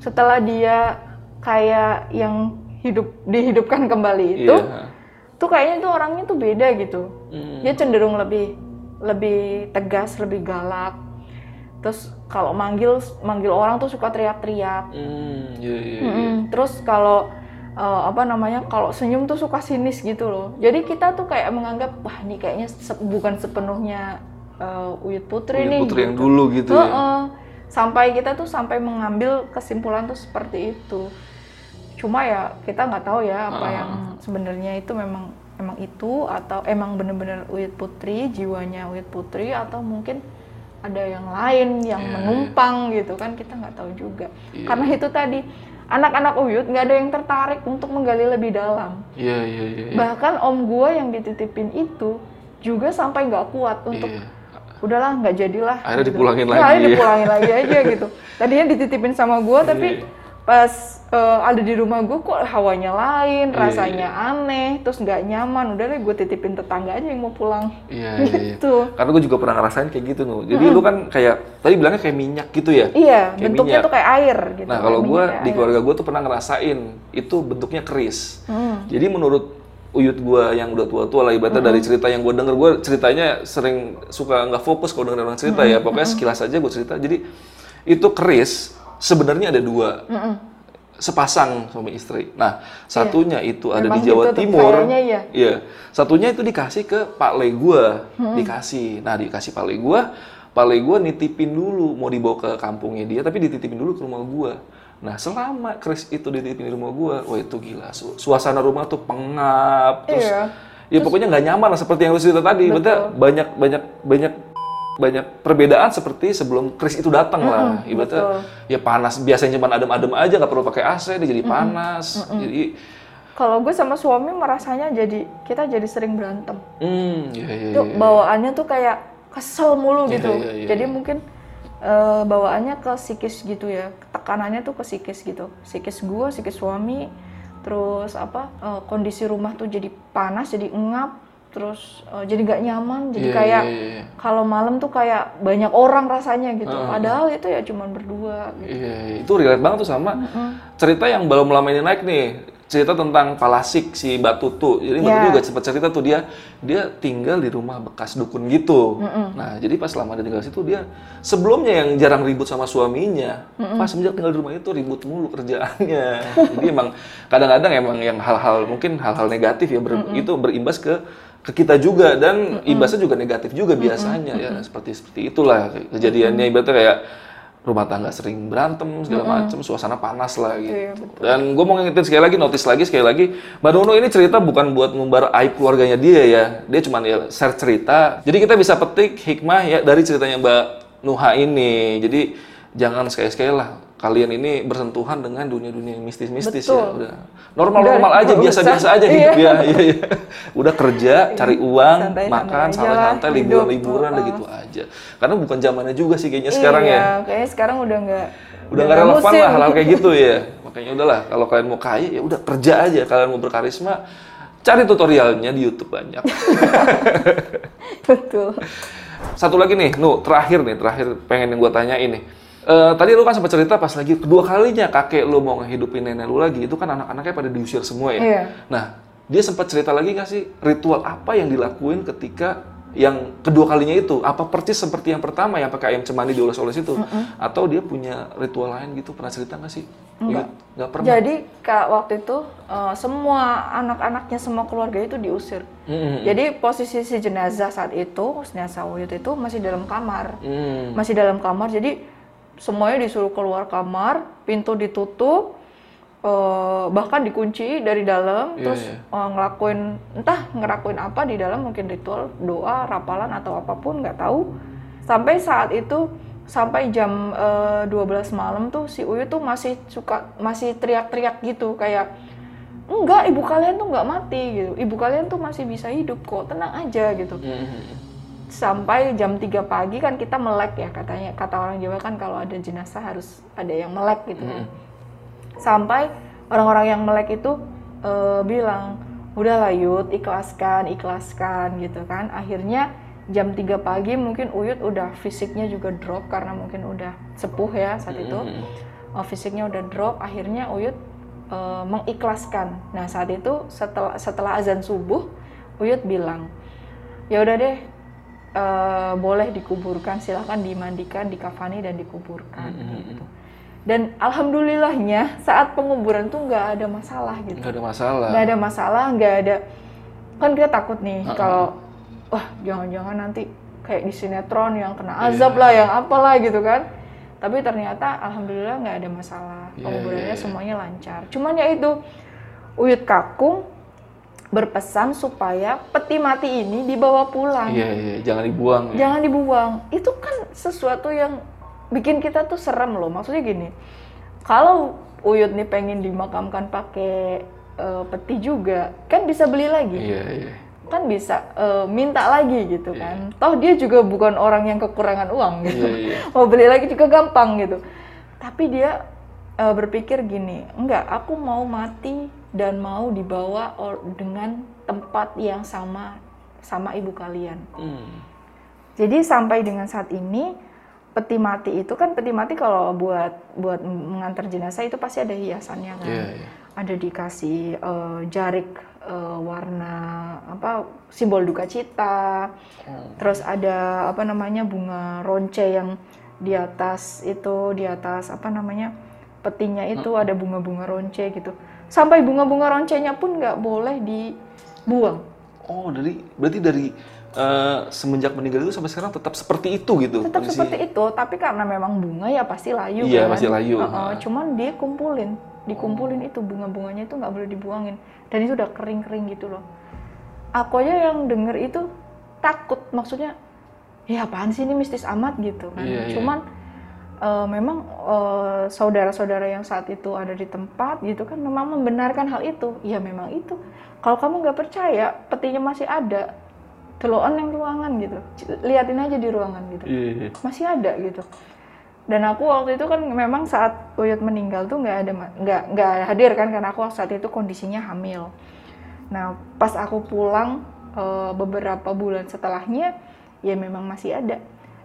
setelah dia kayak yang hidup dihidupkan kembali itu, Iya. tuh kayaknya tuh orangnya tuh beda gitu. Hmm. Dia cenderung lebih lebih tegas, lebih galak. Terus kalau manggil manggil orang tuh suka teriak-teriak. Hmm, iya, iya. Mm-mm. Terus kalau eh, apa namanya kalau senyum tuh suka sinis gitu loh. Jadi kita tuh kayak menganggap wah ini kayaknya se- bukan sepenuhnya eh, Uyut Putri Uyut nih. putri yang dulu gitu ya. Heeh. Sampai kita tuh sampai mengambil kesimpulan tuh seperti itu. Cuma ya kita nggak tahu ya apa Ah. yang sebenarnya itu memang emang itu atau emang bener-bener Uyut Putri jiwanya Uyut Putri atau mungkin ada yang lain yang Iya, menumpang gitu kan kita nggak tahu juga. Iya. Karena itu tadi anak-anak Uyut nggak ada yang tertarik untuk menggali lebih dalam. Iya, iya, iya. iya. Bahkan om gua yang dititipin itu juga sampai nggak kuat untuk Iya. udahlah nggak jadilah Akhirnya gitu. dipulangin Ya, lagi. akhirnya dipulangin lagi aja gitu [LAUGHS] tadinya dititipin sama gua tapi Iya. Pas eh, ada di rumah gua kok hawanya lain Iya, rasanya aneh terus nggak nyaman udah deh gue titipin tetangga aja yang mau pulang Iya, [LAUGHS] iya, iya. gitu Karena gue juga pernah ngerasain kayak gitu, Nuh. Jadi lu kan kayak, tadi bilangnya kayak minyak gitu ya? iya Kayak bentuknya minyak. tuh kayak air gitu Nah kalau gue di keluarga gue tuh pernah ngerasain itu bentuknya keris. Hmm. Jadi menurut uyut gue yang udah tua-tua lah ibaratnya dari cerita yang gue denger gue ceritanya sering suka nggak fokus kalau denger orang cerita ya pokoknya sekilas aja gue cerita. Jadi itu keris sebenarnya ada dua Mm-mm. sepasang suami istri. Nah satunya itu ada Memang di Jawa gitu Timur. kayaknya iya. Iya. Satunya itu dikasih ke Pak Le gua, Hmm. dikasih. Nah, dikasih Pak Le gua, Pak Le gua nitipin dulu mau dibawa ke kampungnya dia, tapi dititipin dulu ke rumah gua. Nah, selama Chris itu dititipin di rumah gua, wah itu gila. Su- Suasana rumah tuh pengap, terus Iya. ya pokoknya nggak nyaman lah seperti yang lu cerita tadi. Betul. banyak banyak banyak banyak perbedaan seperti sebelum Chris itu datang lah. Ibaratnya ya panas biasanya cuma adem-adem aja nggak perlu pakai AC dia jadi panas. Jadi kalau gue sama suami merasanya jadi kita jadi sering berantem hmm, ya ya. itu bawaannya tuh kayak kesel mulu gitu. iya, iya, Jadi mungkin eh, bawaannya ke psikis gitu ya. Tekanannya tuh ke psikis gitu. Psikis gua, psikis suami, terus apa eh, kondisi rumah tuh jadi panas, jadi engap, terus eh, jadi nggak nyaman, jadi Iya, kayak iya, iya. kalau malam tuh kayak banyak orang rasanya gitu. Padahal itu ya cuman berdua. Gitu. Iya, itu relate banget tuh sama cerita yang belum lama ini naik nih. Cerita tentang Palasik si Mbak Tutu. Jadi Mbak Iya. Tutu juga sempat cerita tuh dia dia tinggal di rumah bekas dukun gitu. Nah, jadi pas lama dia tinggal situ dia sebelumnya yang jarang ribut sama suaminya, pas semenjak tinggal di rumah itu ribut mulu kerjaannya. [LAUGHS] jadi emang kadang-kadang emang yang hal-hal mungkin hal-hal negatif ya ber- itu berimbas ke ke kita juga dan imbasnya juga negatif juga biasanya ya seperti seperti itulah kejadiannya ibaratnya kayak rumah tangga sering berantem segala macam, suasana panas lah gitu. Iya, betul. Dan gue mau ngingetin sekali lagi, notice lagi sekali lagi, Mbak Nuno ini cerita bukan buat ngumbar aib keluarganya dia ya, dia cuma ya share cerita. Jadi kita bisa petik hikmah ya dari ceritanya Mbak Nuha ini. Jadi jangan sekali-sekali lah kalian ini bersentuhan dengan dunia-dunia mistis-mistis ya. Udah normal-normal aja, biasa-biasa aja Iya. hidup ya. Iya, iya. Udah kerja, cari uang, Santai-santai makan, santai-santai, liburan-liburan, udah gitu aja. Karena bukan zamannya juga sih kayaknya sekarang iya, ya. kayaknya sekarang udah nggak Udah nggak relevan lah hal-hal kayak gitu ya. Makanya udahlah, kalau kalian mau kaya ya udah kerja aja. Kalian mau berkarisma, cari tutorialnya di YouTube banyak. [LAUGHS] Betul. Satu lagi nih, Nu, terakhir nih, terakhir pengen yang gue tanya ini. Eh, tadi lu kan sempat cerita pas lagi kedua kalinya kakek lu mau ngehidupin nenek lu lagi, itu kan anak-anaknya pada diusir semua ya. Iya. Nah, dia sempat cerita lagi nggak sih ritual apa yang dilakuin ketika yang kedua kalinya itu? Apa persis seperti yang pertama yang pakai ayam cemani dioles-oles itu? Atau dia punya ritual lain gitu? Pernah cerita nggak sih? Enggak. Nggak pernah. Jadi kak waktu itu eh, semua anak-anaknya semua keluarga itu diusir. Mm-mm. Jadi posisi si jenazah saat itu, jenazah Uyut itu masih dalam kamar. Hmm. Masih dalam kamar. Jadi semuanya disuruh keluar kamar, pintu ditutup, eh, bahkan dikunci dari dalam, Iya, terus iya. eh, ngelakuin entah ngelakuin apa di dalam mungkin ritual doa, rapalan atau apa pun nggak tahu. Sampai saat itu sampai jam eh, 12 malam tuh si Uyu tuh masih suka masih teriak-teriak gitu kayak enggak ibu kalian tuh nggak mati gitu ibu kalian tuh masih bisa hidup kok tenang aja gitu Hmm. Sampai jam 3 pagi kan kita melek ya katanya kata orang Jawa kan kalau ada jenazah harus ada yang melek gitu kan. Sampai orang-orang yang melek itu eh, bilang udah Yud ikhlaskan ikhlaskan gitu kan. Akhirnya jam 3 pagi mungkin Uyut udah fisiknya juga drop karena mungkin udah sepuh ya saat itu. Eh, fisiknya udah drop akhirnya Uyut eh, mengikhlaskan. Nah, saat itu setelah setelah azan subuh Uyut bilang ya udah deh eh, boleh dikuburkan silahkan dimandikan dikafani dan dikuburkan gitu. Dan alhamdulillahnya saat penguburan tuh nggak ada masalah gitu. Nggak ada masalah. nggak ada masalah nggak ada. Kan kita takut nih kalau wah jangan-jangan nanti kayak di sinetron yang kena azab lah yang apalah gitu kan. Tapi ternyata alhamdulillah nggak ada masalah. Iya, penguburannya iya, iya. semuanya lancar. Cuman ya itu Uyut Kakung berpesan supaya peti mati ini dibawa pulang. Iya, iya, jangan dibuang ya. jangan dibuang. Itu kan sesuatu yang bikin kita tuh serem loh. Maksudnya gini kalau Uyut nih pengen dimakamkan pakai eh, peti juga kan bisa beli lagi. Iya, iya. kan bisa eh, minta lagi gitu kan. Toh dia juga bukan orang yang kekurangan uang gitu. Iya, iya. [LAUGHS] mau beli lagi juga gampang gitu. Tapi dia eh, berpikir gini enggak aku mau mati dan mau dibawa dengan tempat yang sama sama ibu kalian Hmm. jadi sampai dengan saat ini peti mati itu kan peti mati kalau buat buat mengantar jenazah itu pasti ada hiasannya kan. Iya, iya. Ada dikasih eh, jarik eh, warna apa simbol duka cita. Terus ada apa namanya bunga ronce yang di atas itu di atas apa namanya petinya itu ada bunga-bunga ronce gitu. Sampai bunga-bunga roncenya pun nggak boleh dibuang. Oh, dari berarti dari eh, semenjak meninggal itu sampai sekarang tetap seperti itu gitu. tetap kondisinya? seperti itu tapi karena memang bunga ya pasti layu Iya, kan pasti layu. Heeh, Nah. cuman dia kumpulin dikumpulin itu bunga-bunganya itu nggak boleh dibuangin dan itu udah kering-kering gitu loh aku aja yang denger itu takut maksudnya ya apaan sih ini mistis amat gitu kan Iya, iya. cuman eh, memang eh, saudara-saudara yang saat itu ada di tempat gitu kan memang membenarkan hal itu. Ya memang itu. Kalau kamu nggak percaya petinya masih ada. Teloan yang ruangan gitu. Liatin aja di ruangan gitu. Iya, iya. masih ada gitu. Dan aku waktu itu kan memang saat Uyut meninggal tuh nggak ada nggak nggak hadir kan karena aku saat itu kondisinya hamil. Nah pas aku pulang eh, beberapa bulan setelahnya ya memang masih ada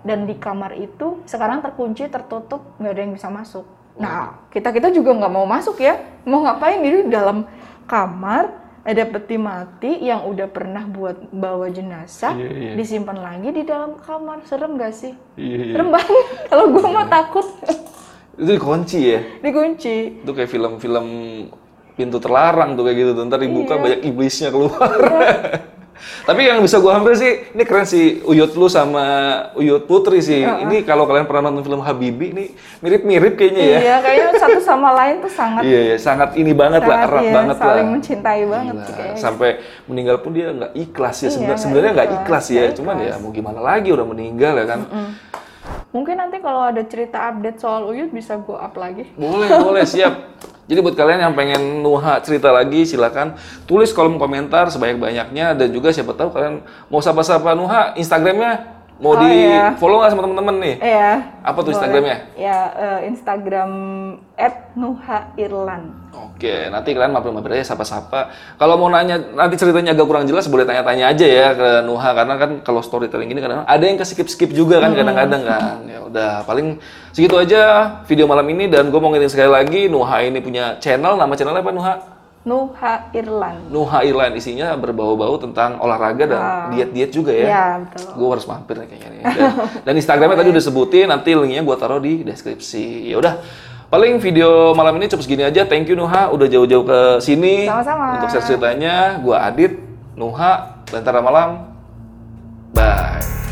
dan di kamar itu sekarang terkunci tertutup nggak ada yang bisa masuk nah kita kita juga nggak mau masuk ya mau ngapain di dalam kamar ada peti mati yang udah pernah buat bawa jenazah Iya, iya. disimpan lagi di dalam kamar serem gak sih Iya, iya. serem banget [LAUGHS] kalau gue mah takut Itu dikunci ya. dikunci Itu kayak film-film pintu terlarang tuh kayak gitu. tuh. Ntar dibuka Iya. banyak iblisnya keluar. [LAUGHS] Tapi yang bisa gua ambil sih, ini keren sih Uyut lu sama Uyut Putri sih. Ini kalau kalian pernah nonton film Habibi, ini mirip-mirip kayaknya ya. Iya, kayaknya satu sama lain tuh sangat Iya, iya, sangat ini banget lah, sangat, erat iya, banget lah. saling mencintai banget Gila, sih kayaknya. Sampai meninggal pun dia nggak ikhlas ya. Iya, Sebenarnya nggak ikhlas, ikhlas ya, nggak cuman ya ikhlas. mau gimana lagi udah meninggal ya kan. Mungkin nanti kalau ada cerita update soal Uyut bisa gue up lagi. Boleh, boleh, siap. [LAUGHS] Jadi buat kalian yang pengen Nuha cerita lagi, silakan tulis kolom komentar sebanyak-banyaknya. Dan juga siapa tahu kalian mau sapa-sapa Nuha Instagramnya mau Oh, di iya. follow nggak sama teman-teman nih? Iya. Apa tuh boleh. Instagramnya? Ya, eh, Instagram @nuhairlan. Oke, nanti kalian mampir-mampir aja sapa-sapa. Kalau mau nanya nanti ceritanya agak kurang jelas boleh tanya-tanya aja ya ke Nuha karena kan kalau storytelling ini kadang ada yang ke skip-skip juga kan kadang-kadang kan. Ya udah, paling segitu aja video malam ini dan gue mau ngingetin sekali lagi Nuha ini punya channel, nama channelnya apa Nuha? Nuhairlan. Nuha Irland isinya berbau-bau tentang olahraga dan diet-diet juga ya. Iya, betul. Gue harus mampir nih kayaknya nih. Dan, dan Instagramnya tadi udah sebutin, nanti linknya gue taruh di deskripsi. Ya udah, paling video malam ini cukup segini aja. Thank you Nuha, udah jauh-jauh ke sini Sama-sama. untuk share ceritanya. Gue Adit, Nuha, Lentera Malam. Bye.